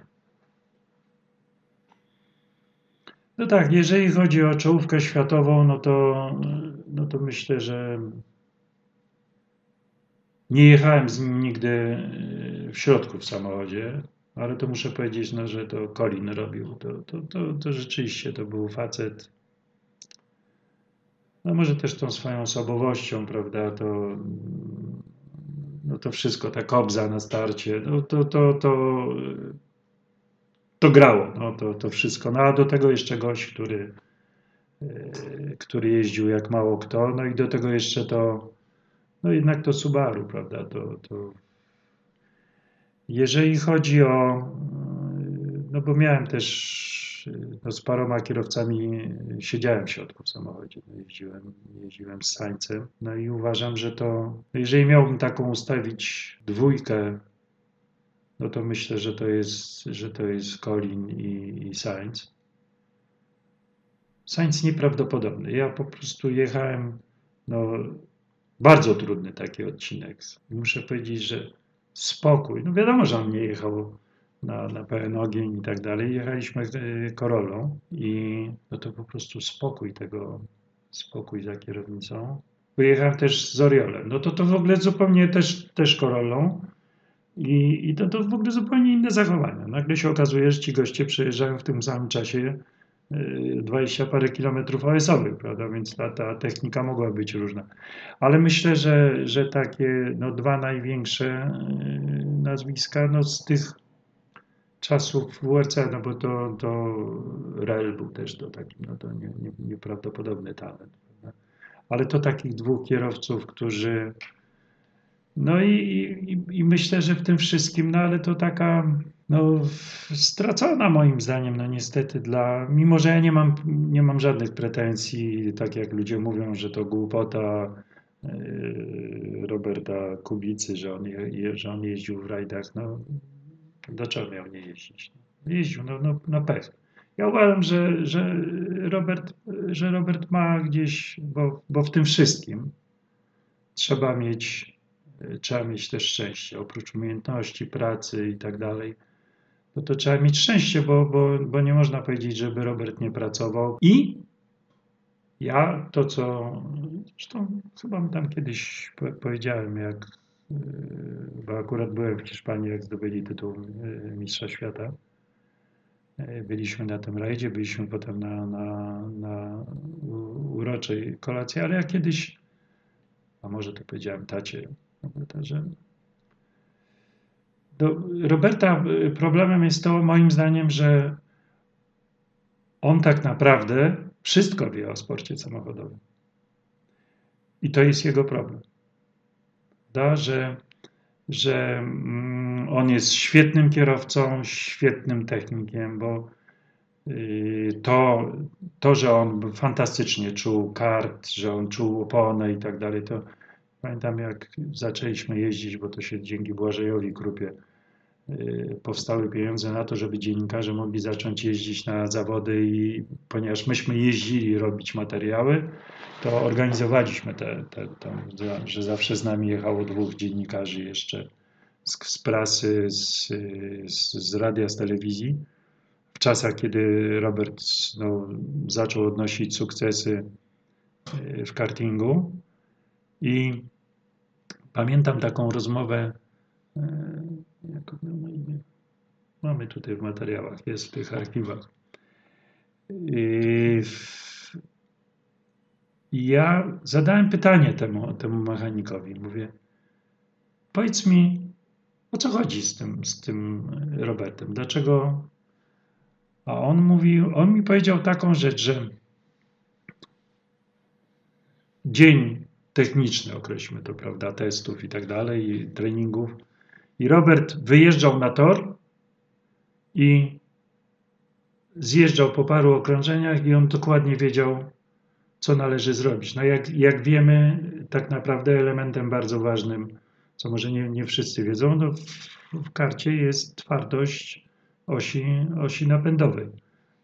No tak, jeżeli chodzi o czołówkę światową, no to, no to myślę, że nie jechałem z nim nigdy y, w środku w samochodzie ale to muszę powiedzieć, no, że to Colin robił. To, to, to, to rzeczywiście to był facet. No może też tą swoją osobowością, prawda, to, no to wszystko, ta kobza na starcie, no to, to, to, to grało, no to, to wszystko. No a do tego jeszcze gość, który, który jeździł jak mało kto, no i do tego jeszcze to, no jednak to Subaru, prawda, to, to jeżeli chodzi o, no bo miałem też no z paroma kierowcami, siedziałem w środku w samochodzie, no jeździłem, jeździłem z Sańcem, no i uważam, że to, jeżeli miałbym taką ustawić dwójkę no to myślę, że to jest, że to jest Colin i, i Sainz. Sainz nieprawdopodobny. Ja po prostu jechałem, no bardzo trudny taki odcinek. Muszę powiedzieć, że spokój. No wiadomo, że on nie jechał na, na pełen ogień i tak dalej. Jechaliśmy Korolą i no to po prostu spokój tego, spokój za kierownicą. Pojechałem też z Oriolem. No to to w ogóle zupełnie też, też Korolą. I, i to, to w ogóle zupełnie inne zachowania. Nagle się okazuje, że ci goście przejeżdżają w tym samym czasie 20 parę kilometrów OS-owych, prawda? Więc ta, ta technika mogła być różna. Ale myślę, że, że takie no, dwa największe nazwiska no, z tych czasów WRC, no bo to, to Rel był też to taki, no to nie, nie, nieprawdopodobny talent. Prawda? Ale to takich dwóch kierowców, którzy no i, i, i, myślę, że w tym wszystkim, no ale to taka no, stracona moim zdaniem, no niestety dla, mimo że ja nie mam, nie mam żadnych pretensji, tak jak ludzie mówią, że to głupota yy, Roberta Kubicy, że on, je, że on jeździł w rajdach, no dlaczego miał nie jeździć? Jeździł, no, no, no. Ja uważam, że, że, Robert, że Robert ma gdzieś, bo, bo w tym wszystkim trzeba mieć trzeba mieć też szczęście. Oprócz umiejętności, pracy i tak dalej, no to trzeba mieć szczęście, bo, bo, bo nie można powiedzieć, żeby Robert nie pracował. I ja to, co zresztą chyba tam kiedyś powiedziałem, jak, bo akurat byłem w Hiszpanii, jak zdobyli tytuł yy, Mistrza Świata. Yy, byliśmy na tym rajdzie, byliśmy potem na, na, na uroczej kolacji, ale ja kiedyś, a może to powiedziałem tacie, że do Roberta problemem jest to, moim zdaniem, że on tak naprawdę wszystko wie o sporcie samochodowym. I to jest jego problem. Da, że, że mm, on jest świetnym kierowcą, świetnym technikiem, bo y, to, to, że on fantastycznie czuł kart, że on czuł oponę i tak dalej, to Pamiętam, jak zaczęliśmy jeździć, bo to się dzięki Błażejowi Krupie powstały pieniądze na to, żeby dziennikarze mogli zacząć jeździć na zawody i ponieważ myśmy jeździli robić materiały, to organizowaliśmy te, te, te że zawsze z nami jechało dwóch dziennikarzy jeszcze z, z prasy, z, z, z radia, z telewizji. W czasach, kiedy Robert no, zaczął odnosić sukcesy y, w kartingu, i pamiętam taką rozmowę, e, jak miał na imię? Mamy tutaj w materiałach, jest w tych archiwach. Ja zadałem pytanie temu, temu mechanikowi. Mówię, powiedz mi, o co chodzi z tym, z tym Robertem? Dlaczego? A on mówił, on mi powiedział taką rzecz, że dzień techniczne, określmy to, prawda, testów i tak dalej, treningów. I Robert wyjeżdżał na tor i zjeżdżał po paru okrążeniach i on dokładnie wiedział, co należy zrobić. No jak, jak wiemy, tak naprawdę elementem bardzo ważnym, co może nie, nie wszyscy wiedzą, no w, w karcie jest twardość osi, osi napędowej.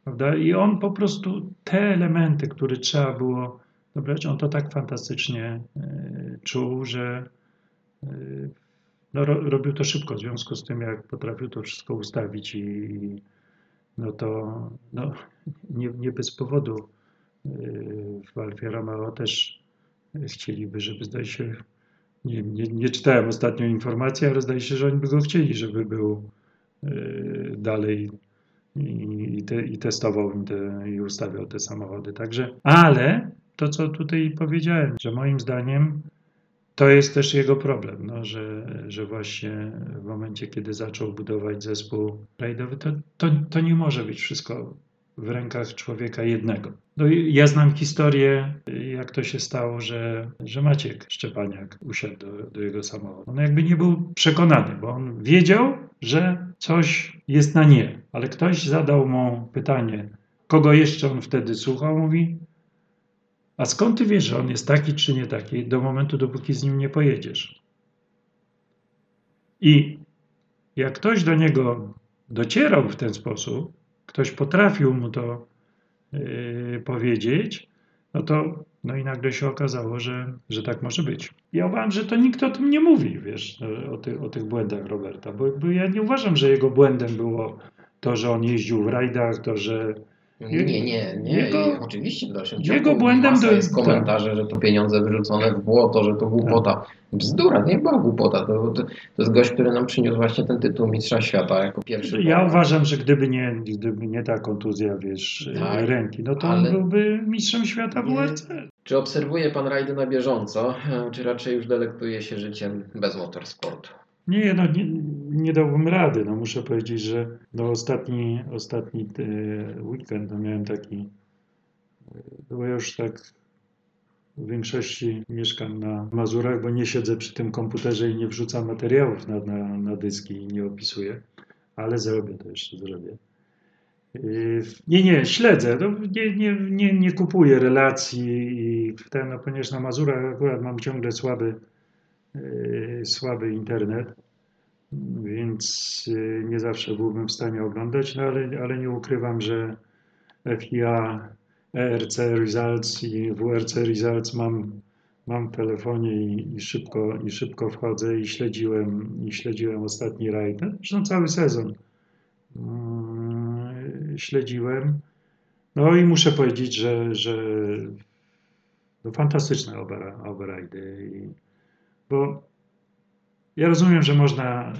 Prawda? I on po prostu te elementy, które trzeba było dobrać. On to tak fantastycznie e, czuł, że e, no, robił to szybko, w związku z tym, jak potrafił to wszystko ustawić i no to no, nie, nie bez powodu e, w Alfie Romeo też chcieliby, żeby zdaje się, nie, nie, nie czytałem ostatnio informacji, ale zdaje się, że oni by go chcieli, żeby był dalej i, te, i testował te, i ustawiał te samochody. Także, ale to, co tutaj powiedziałem, że moim zdaniem to jest też jego problem, no, że, że właśnie w momencie, kiedy zaczął budować zespół rajdowy, to, to, to nie może być wszystko w rękach człowieka jednego. No, ja znam historię, jak to się stało, że, że Maciek Szczepaniak usiadł do, do jego samochodu. On jakby nie był przekonany, bo on wiedział, że coś jest na nie, ale ktoś zadał mu pytanie, kogo jeszcze on wtedy słuchał, mówi, a skąd ty wiesz, że on jest taki czy nie taki, do momentu, dopóki z nim nie pojedziesz? I jak ktoś do niego docierał w ten sposób, ktoś potrafił mu to yy, powiedzieć, no to no i nagle się okazało, że, że tak może być. Ja uważam, że to nikt o tym nie mówi, wiesz, o, ty, o tych błędach Roberta, bo, bo ja nie uważam, że jego błędem było to, że on jeździł w rajdach, to, że Nie, nie, nie. nie. Jego- oczywiście w dalszym ciągu jego błędem to- jest komentarze, że to pieniądze wyrzucone w błoto, że to głupota. Bzdura, to nie była głupota. To, to, to jest gość, który nam przyniósł właśnie ten tytuł Mistrza Świata jako pierwszy. Ja uważam, że gdyby nie, gdyby nie ta kontuzja, wiesz, Tak, ręki, no to ale- on byłby mistrzem świata w. WRC. Czy obserwuje pan rajdy na bieżąco, e, czy raczej już delektuje się życiem bez motorsportu? Nie, no nie, nie dałbym rady. No muszę powiedzieć, że no ostatni, ostatni e, weekend no miałem taki, e, bo już tak w większości mieszkam na Mazurach, bo nie siedzę przy tym komputerze i nie wrzucam materiałów na, na, na dyski i nie opisuję, ale zrobię to jeszcze, zrobię. E, Nie, nie, śledzę. No, nie, nie, nie, nie kupuję relacji i ten, no, ponieważ na Mazurach akurat mam ciągle słaby, e, słaby internet, więc e, nie zawsze byłbym w stanie oglądać, no ale, ale nie ukrywam, że FIA, ERC Results i WRC Results mam, mam w telefonie i, i, szybko, i szybko wchodzę i śledziłem, i śledziłem ostatni rajd, no, zresztą cały sezon mm, śledziłem. No i muszę powiedzieć, że, że no fantastyczne oba, oba rajdy. I, bo ja rozumiem, że można,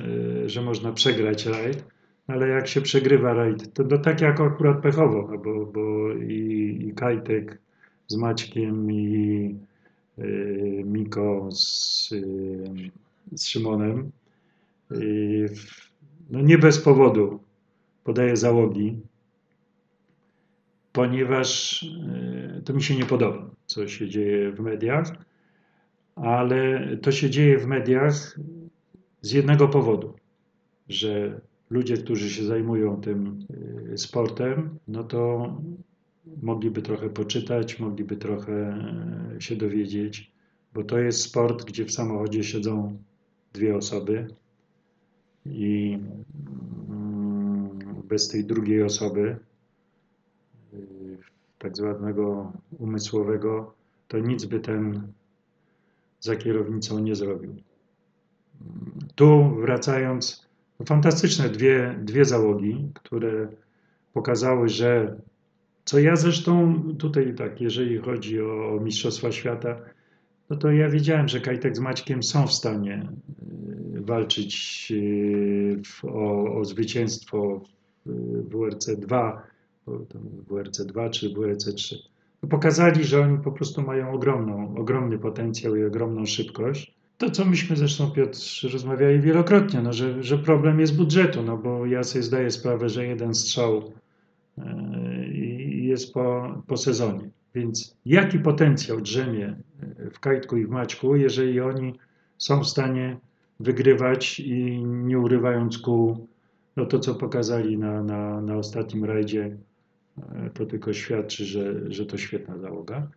y, że można przegrać rajd, ale jak się przegrywa rajd, to, to tak jak akurat pechowo, no bo, bo i, i Kajtek z Maćkiem i y, Miko z, y, z Szymonem, y, no nie bez powodu podaję załogi, ponieważ y, to mi się nie podoba, co się dzieje w mediach, ale to się dzieje w mediach z jednego powodu, że ludzie, którzy się zajmują tym y, sportem, no to mogliby trochę poczytać, mogliby trochę y, się dowiedzieć, bo to jest sport, gdzie w samochodzie siedzą dwie osoby i mm, bez tej drugiej osoby, y, tak zwanego umysłowego, to nic by ten za kierownicą nie zrobił. Tu wracając, no fantastyczne dwie, dwie załogi, które pokazały, że co ja zresztą tutaj tak, jeżeli chodzi o, o Mistrzostwa Świata, no to ja wiedziałem, że Kajtek z Maćkiem są w stanie y, walczyć y, w, o, o zwycięstwo w WRC 2, WRC 2 czy WRC 3. No pokazali, że oni po prostu mają ogromną, ogromny potencjał i ogromną szybkość. To, co myśmy zresztą, Piotr, rozmawiali wielokrotnie, no, że, że problem jest budżetu, no bo ja sobie zdaję sprawę, że jeden strzał e, jest po, po sezonie. Więc jaki potencjał drzemie w Kajtku i w Maćku, jeżeli oni są w stanie wygrywać i nie urywając kół, no to co pokazali na, na, na ostatnim rajdzie, e, to tylko świadczy, że, że to świetna załoga.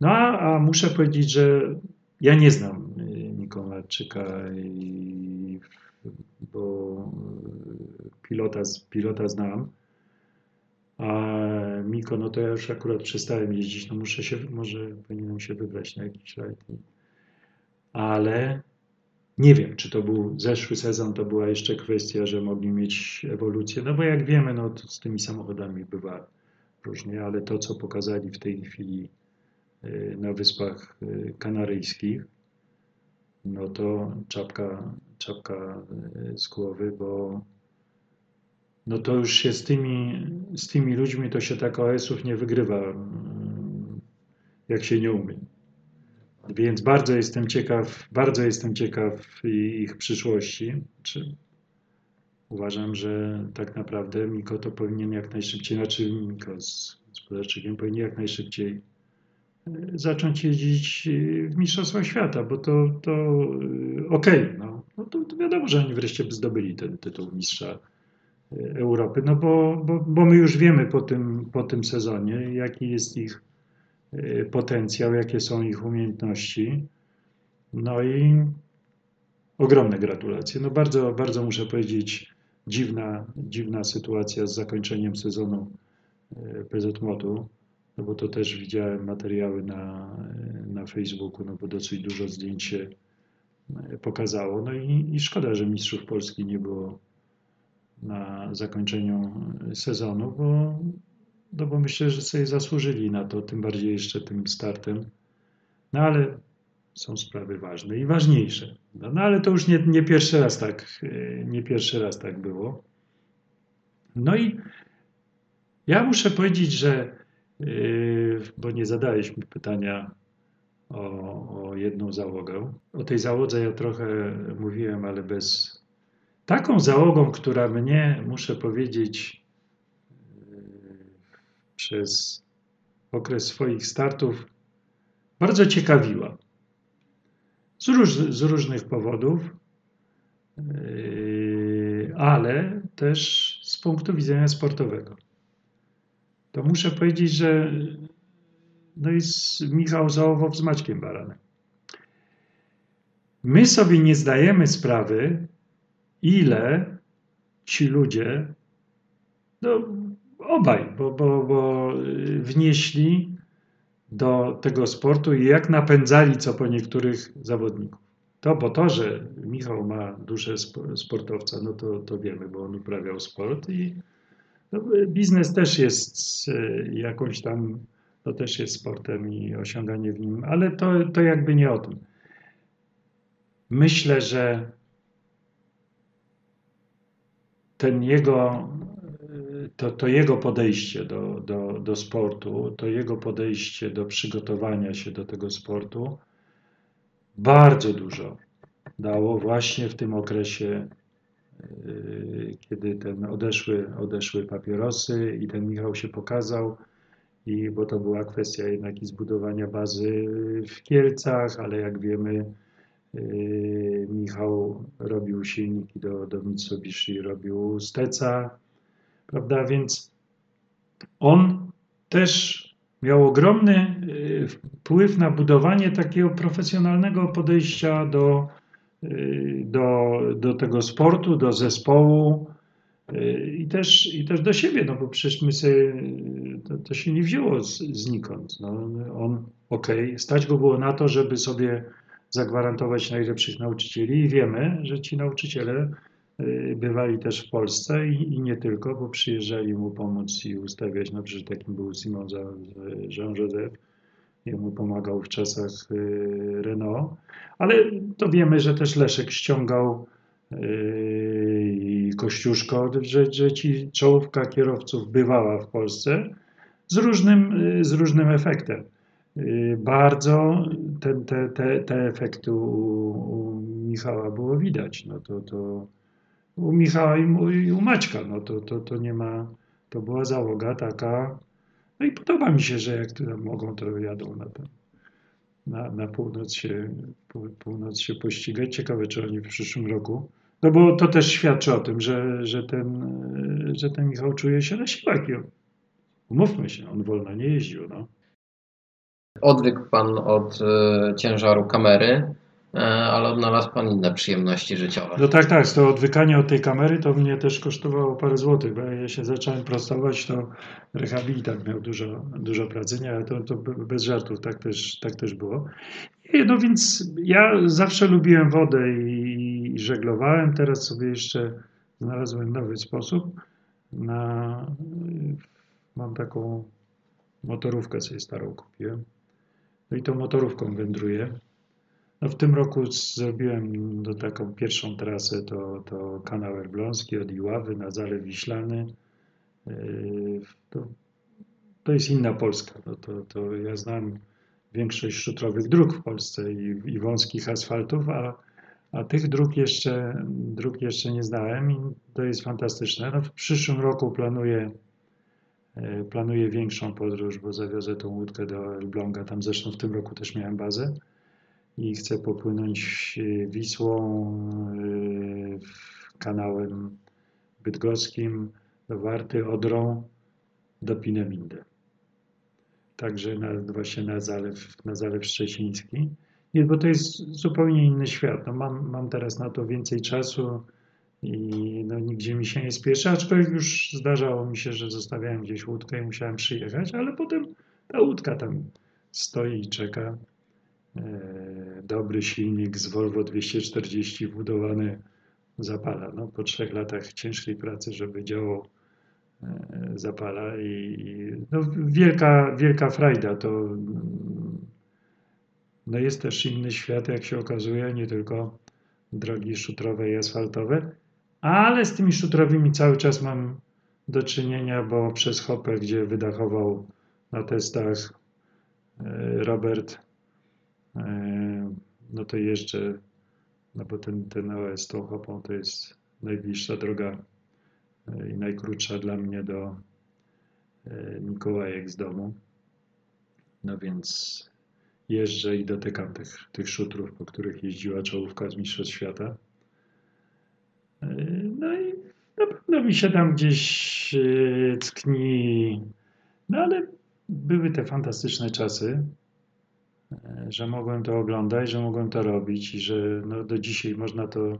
No a, a muszę powiedzieć, że ja nie znam Mikołajczyka, i, bo y, pilota, pilota znam. A Miko, no to ja już akurat przestałem jeździć, no muszę się, może powinienem się wybrać na jakiś rajd. Ale nie wiem, czy to był zeszły sezon, to była jeszcze kwestia, że mogli mieć ewolucję, no bo jak wiemy, no z tymi samochodami bywa różnie, ale to, co pokazali w tej chwili y, na Wyspach y, Kanaryjskich, no to czapka, czapka y, z głowy, bo no to już się z tymi, z tymi ludźmi to się tak OS-ów nie wygrywa, mm, jak się nie umie. Więc bardzo jestem ciekaw, bardzo jestem ciekaw ich przyszłości. Czy uważam, że tak naprawdę Miko to powinien jak najszybciej, znaczy Miko z, z powinien jak najszybciej zacząć jeździć e, w Mistrzostwach Świata, bo to, to e, okej, no, no to, to wiadomo, że oni wreszcie by zdobyli ten tytuł mistrza e, Europy, no bo, bo, bo my już wiemy po tym, po tym sezonie, jaki jest ich potencjał, jakie są ich umiejętności. No i ogromne gratulacje. No bardzo, bardzo muszę powiedzieć, dziwna, dziwna sytuacja z zakończeniem sezonu e, PZMOT-u, no bo to też widziałem materiały na, na Facebooku, no bo dosyć dużo zdjęć się e, pokazało. No i, i szkoda, że mistrzów Polski nie było na zakończeniu sezonu, bo, no bo myślę, że sobie zasłużyli na to, tym bardziej jeszcze tym startem. No ale są sprawy ważne i ważniejsze. No, no ale to już nie, nie pierwszy raz tak, e, nie pierwszy raz tak było. No i ja muszę powiedzieć, że bo nie zadałeś mi pytania o, o jedną załogę. O tej załodze ja trochę mówiłem, ale bez taką załogą, która mnie, muszę powiedzieć, e, przez okres swoich startów bardzo ciekawiła z, róż, z różnych powodów, yy, ale też z punktu widzenia sportowego. To muszę powiedzieć, że no jest Michał Załowow z Maćkiem Baranem. My sobie nie zdajemy sprawy, ile ci ludzie, no obaj, bo, bo, bo wnieśli do tego sportu i jak napędzali co po niektórych zawodników. To, bo to, że Michał ma duszę sportowca, no to, to wiemy, bo on uprawiał sport i no, biznes też jest e, jakąś tam, to też jest sportem i osiąganie w nim, ale to, to jakby nie o tym. Myślę, że ten jego to, to jego podejście do, do, do sportu, to jego podejście do przygotowania się do tego sportu bardzo dużo dało właśnie w tym okresie, kiedy ten odeszły, odeszły papierosy i ten Michał się pokazał. I bo to była kwestia jednak i zbudowania bazy w Kielcach, ale jak wiemy, yy, Michał robił silniki do, do Mitsubishi, robił Steca, Prawda? Więc on też miał ogromny y, wpływ na budowanie takiego profesjonalnego podejścia do, y, do, do tego sportu, do zespołu y, i też, i też do siebie, no bo przecież my sobie, to, to się nie wzięło z, znikąd. No, on, okej, okay, stać go było na to, żeby sobie zagwarantować najlepszych nauczycieli i wiemy, że ci nauczyciele Y, bywali też w Polsce i, i, nie tylko, bo przyjeżdżali mu pomóc i ustawiać, no przecież takim był Simon Jean-Joseph, jemu pomagał w czasach y, Renault, ale to wiemy, że też Leszek ściągał y, i Kościuszko, że, że ci czołówka kierowców bywała w Polsce z różnym, z różnym efektem. Bardzo ten, te, te, te efekty u, u Michała było widać. No to, to u Michała i u Maćka. No to, to, to nie ma, to była załoga taka. No i podoba mi się, że jak tam mogą, to jadą na, ten, na, na północ, się, północ się pościgać. Ciekawe, czy oni w przyszłym roku. No bo to też świadczy o tym, że, że, ten, że ten Michał czuje się na siłach. Umówmy się, on wolno nie jeździł. No. Odwykł pan od y, ciężaru kamery. E, ale odnalazł Pan inne przyjemności życiowe. No tak, tak. To odwykanie od tej kamery to mnie też kosztowało parę złotych, bo ja się zacząłem prostować, to rehabilitant miał dużo, dużo pracy, nie, ale to, to bez żartów, tak też, tak też było. No więc ja zawsze lubiłem wodę i, i żeglowałem, teraz sobie jeszcze znalazłem nowy sposób na... Mam taką motorówkę sobie starą kupiłem. No i tą motorówką wędruję. No w tym roku zrobiłem do taką pierwszą trasę to, to kanał Elbląski od Iławy na Zalew Wiślany. Yy, to, to jest inna Polska. No to, to ja znam większość szutrowych dróg w Polsce i, i wąskich asfaltów, a, a tych dróg jeszcze, dróg jeszcze nie znałem i to jest fantastyczne. No w przyszłym roku planuję, yy, planuję większą podróż, bo zawiozę tą łódkę do Elbląga. Tam zresztą w tym roku też miałem bazę i chcę popłynąć Wisłą, kanałem bydgoskim do Warty, Odrą do Pineminde. Także na, właśnie na Zalew, na Zalew Szczeciński. Nie, bo to jest zupełnie inny świat. No mam, mam teraz na to więcej czasu i no, nigdzie mi się nie spieszy, aczkolwiek już zdarzało mi się, że zostawiałem gdzieś łódkę i musiałem przyjechać, ale potem ta łódka tam stoi i czeka. E, Dobry silnik z Volvo 240 wbudowany zapala. No, po trzech latach ciężkiej pracy, żeby działał, e, zapala i, i no, wielka, wielka frajda. To mm, no jest też inny świat, jak się okazuje, nie tylko drogi szutrowe i asfaltowe, ale z tymi szutrowymi cały czas mam do czynienia, bo przez Hopę, gdzie wydachował na testach e, Robert, no to jeżdżę, no bo ten, ten OS tą to jest najbliższa droga e, i najkrótsza dla mnie do e, Mikołajek z domu. No więc jeżdżę i dotykam tych, tych szutrów, po których jeździła czołówka z Mistrzostw Świata. E, No i na pewno mi się tam gdzieś e, tkni, no ale były te fantastyczne czasy, e, że mogłem to oglądać, że mogłem to robić i że no, do dzisiaj można to,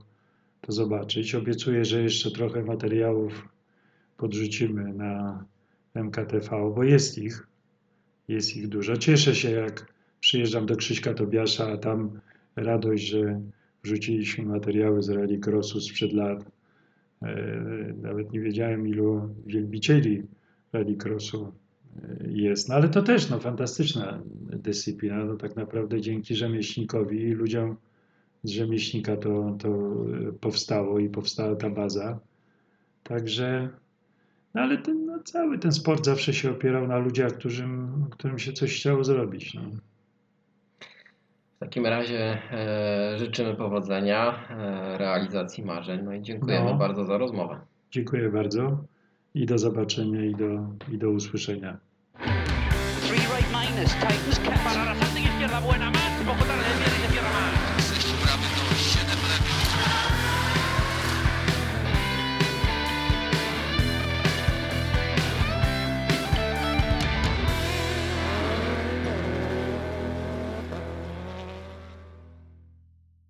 to zobaczyć. Obiecuję, że jeszcze trochę materiałów podrzucimy na MKTV, bo jest ich, jest ich dużo. Cieszę się, jak przyjeżdżam do Krzyśka Tobiasza, a tam radość, że wrzuciliśmy materiały z rallycrossu sprzed lat. E, Nawet nie wiedziałem, ilu wielbicieli e, jest. No ale to też no, fantastyczna dyscyplina. No, tak naprawdę dzięki rzemieślnikowi i ludziom z rzemieślnika to, to e, powstało i powstała ta baza. Także, no ale ten, no, cały ten sport zawsze się opierał na ludziach, którym, którym się coś chciało zrobić. No. W takim razie e, życzymy powodzenia, e, realizacji marzeń. No i dziękujemy No. bardzo za rozmowę. Dziękuję bardzo i do zobaczenia i do, i do usłyszenia. Minus Titans Para la salte izquierda buena, más. Poco tarde,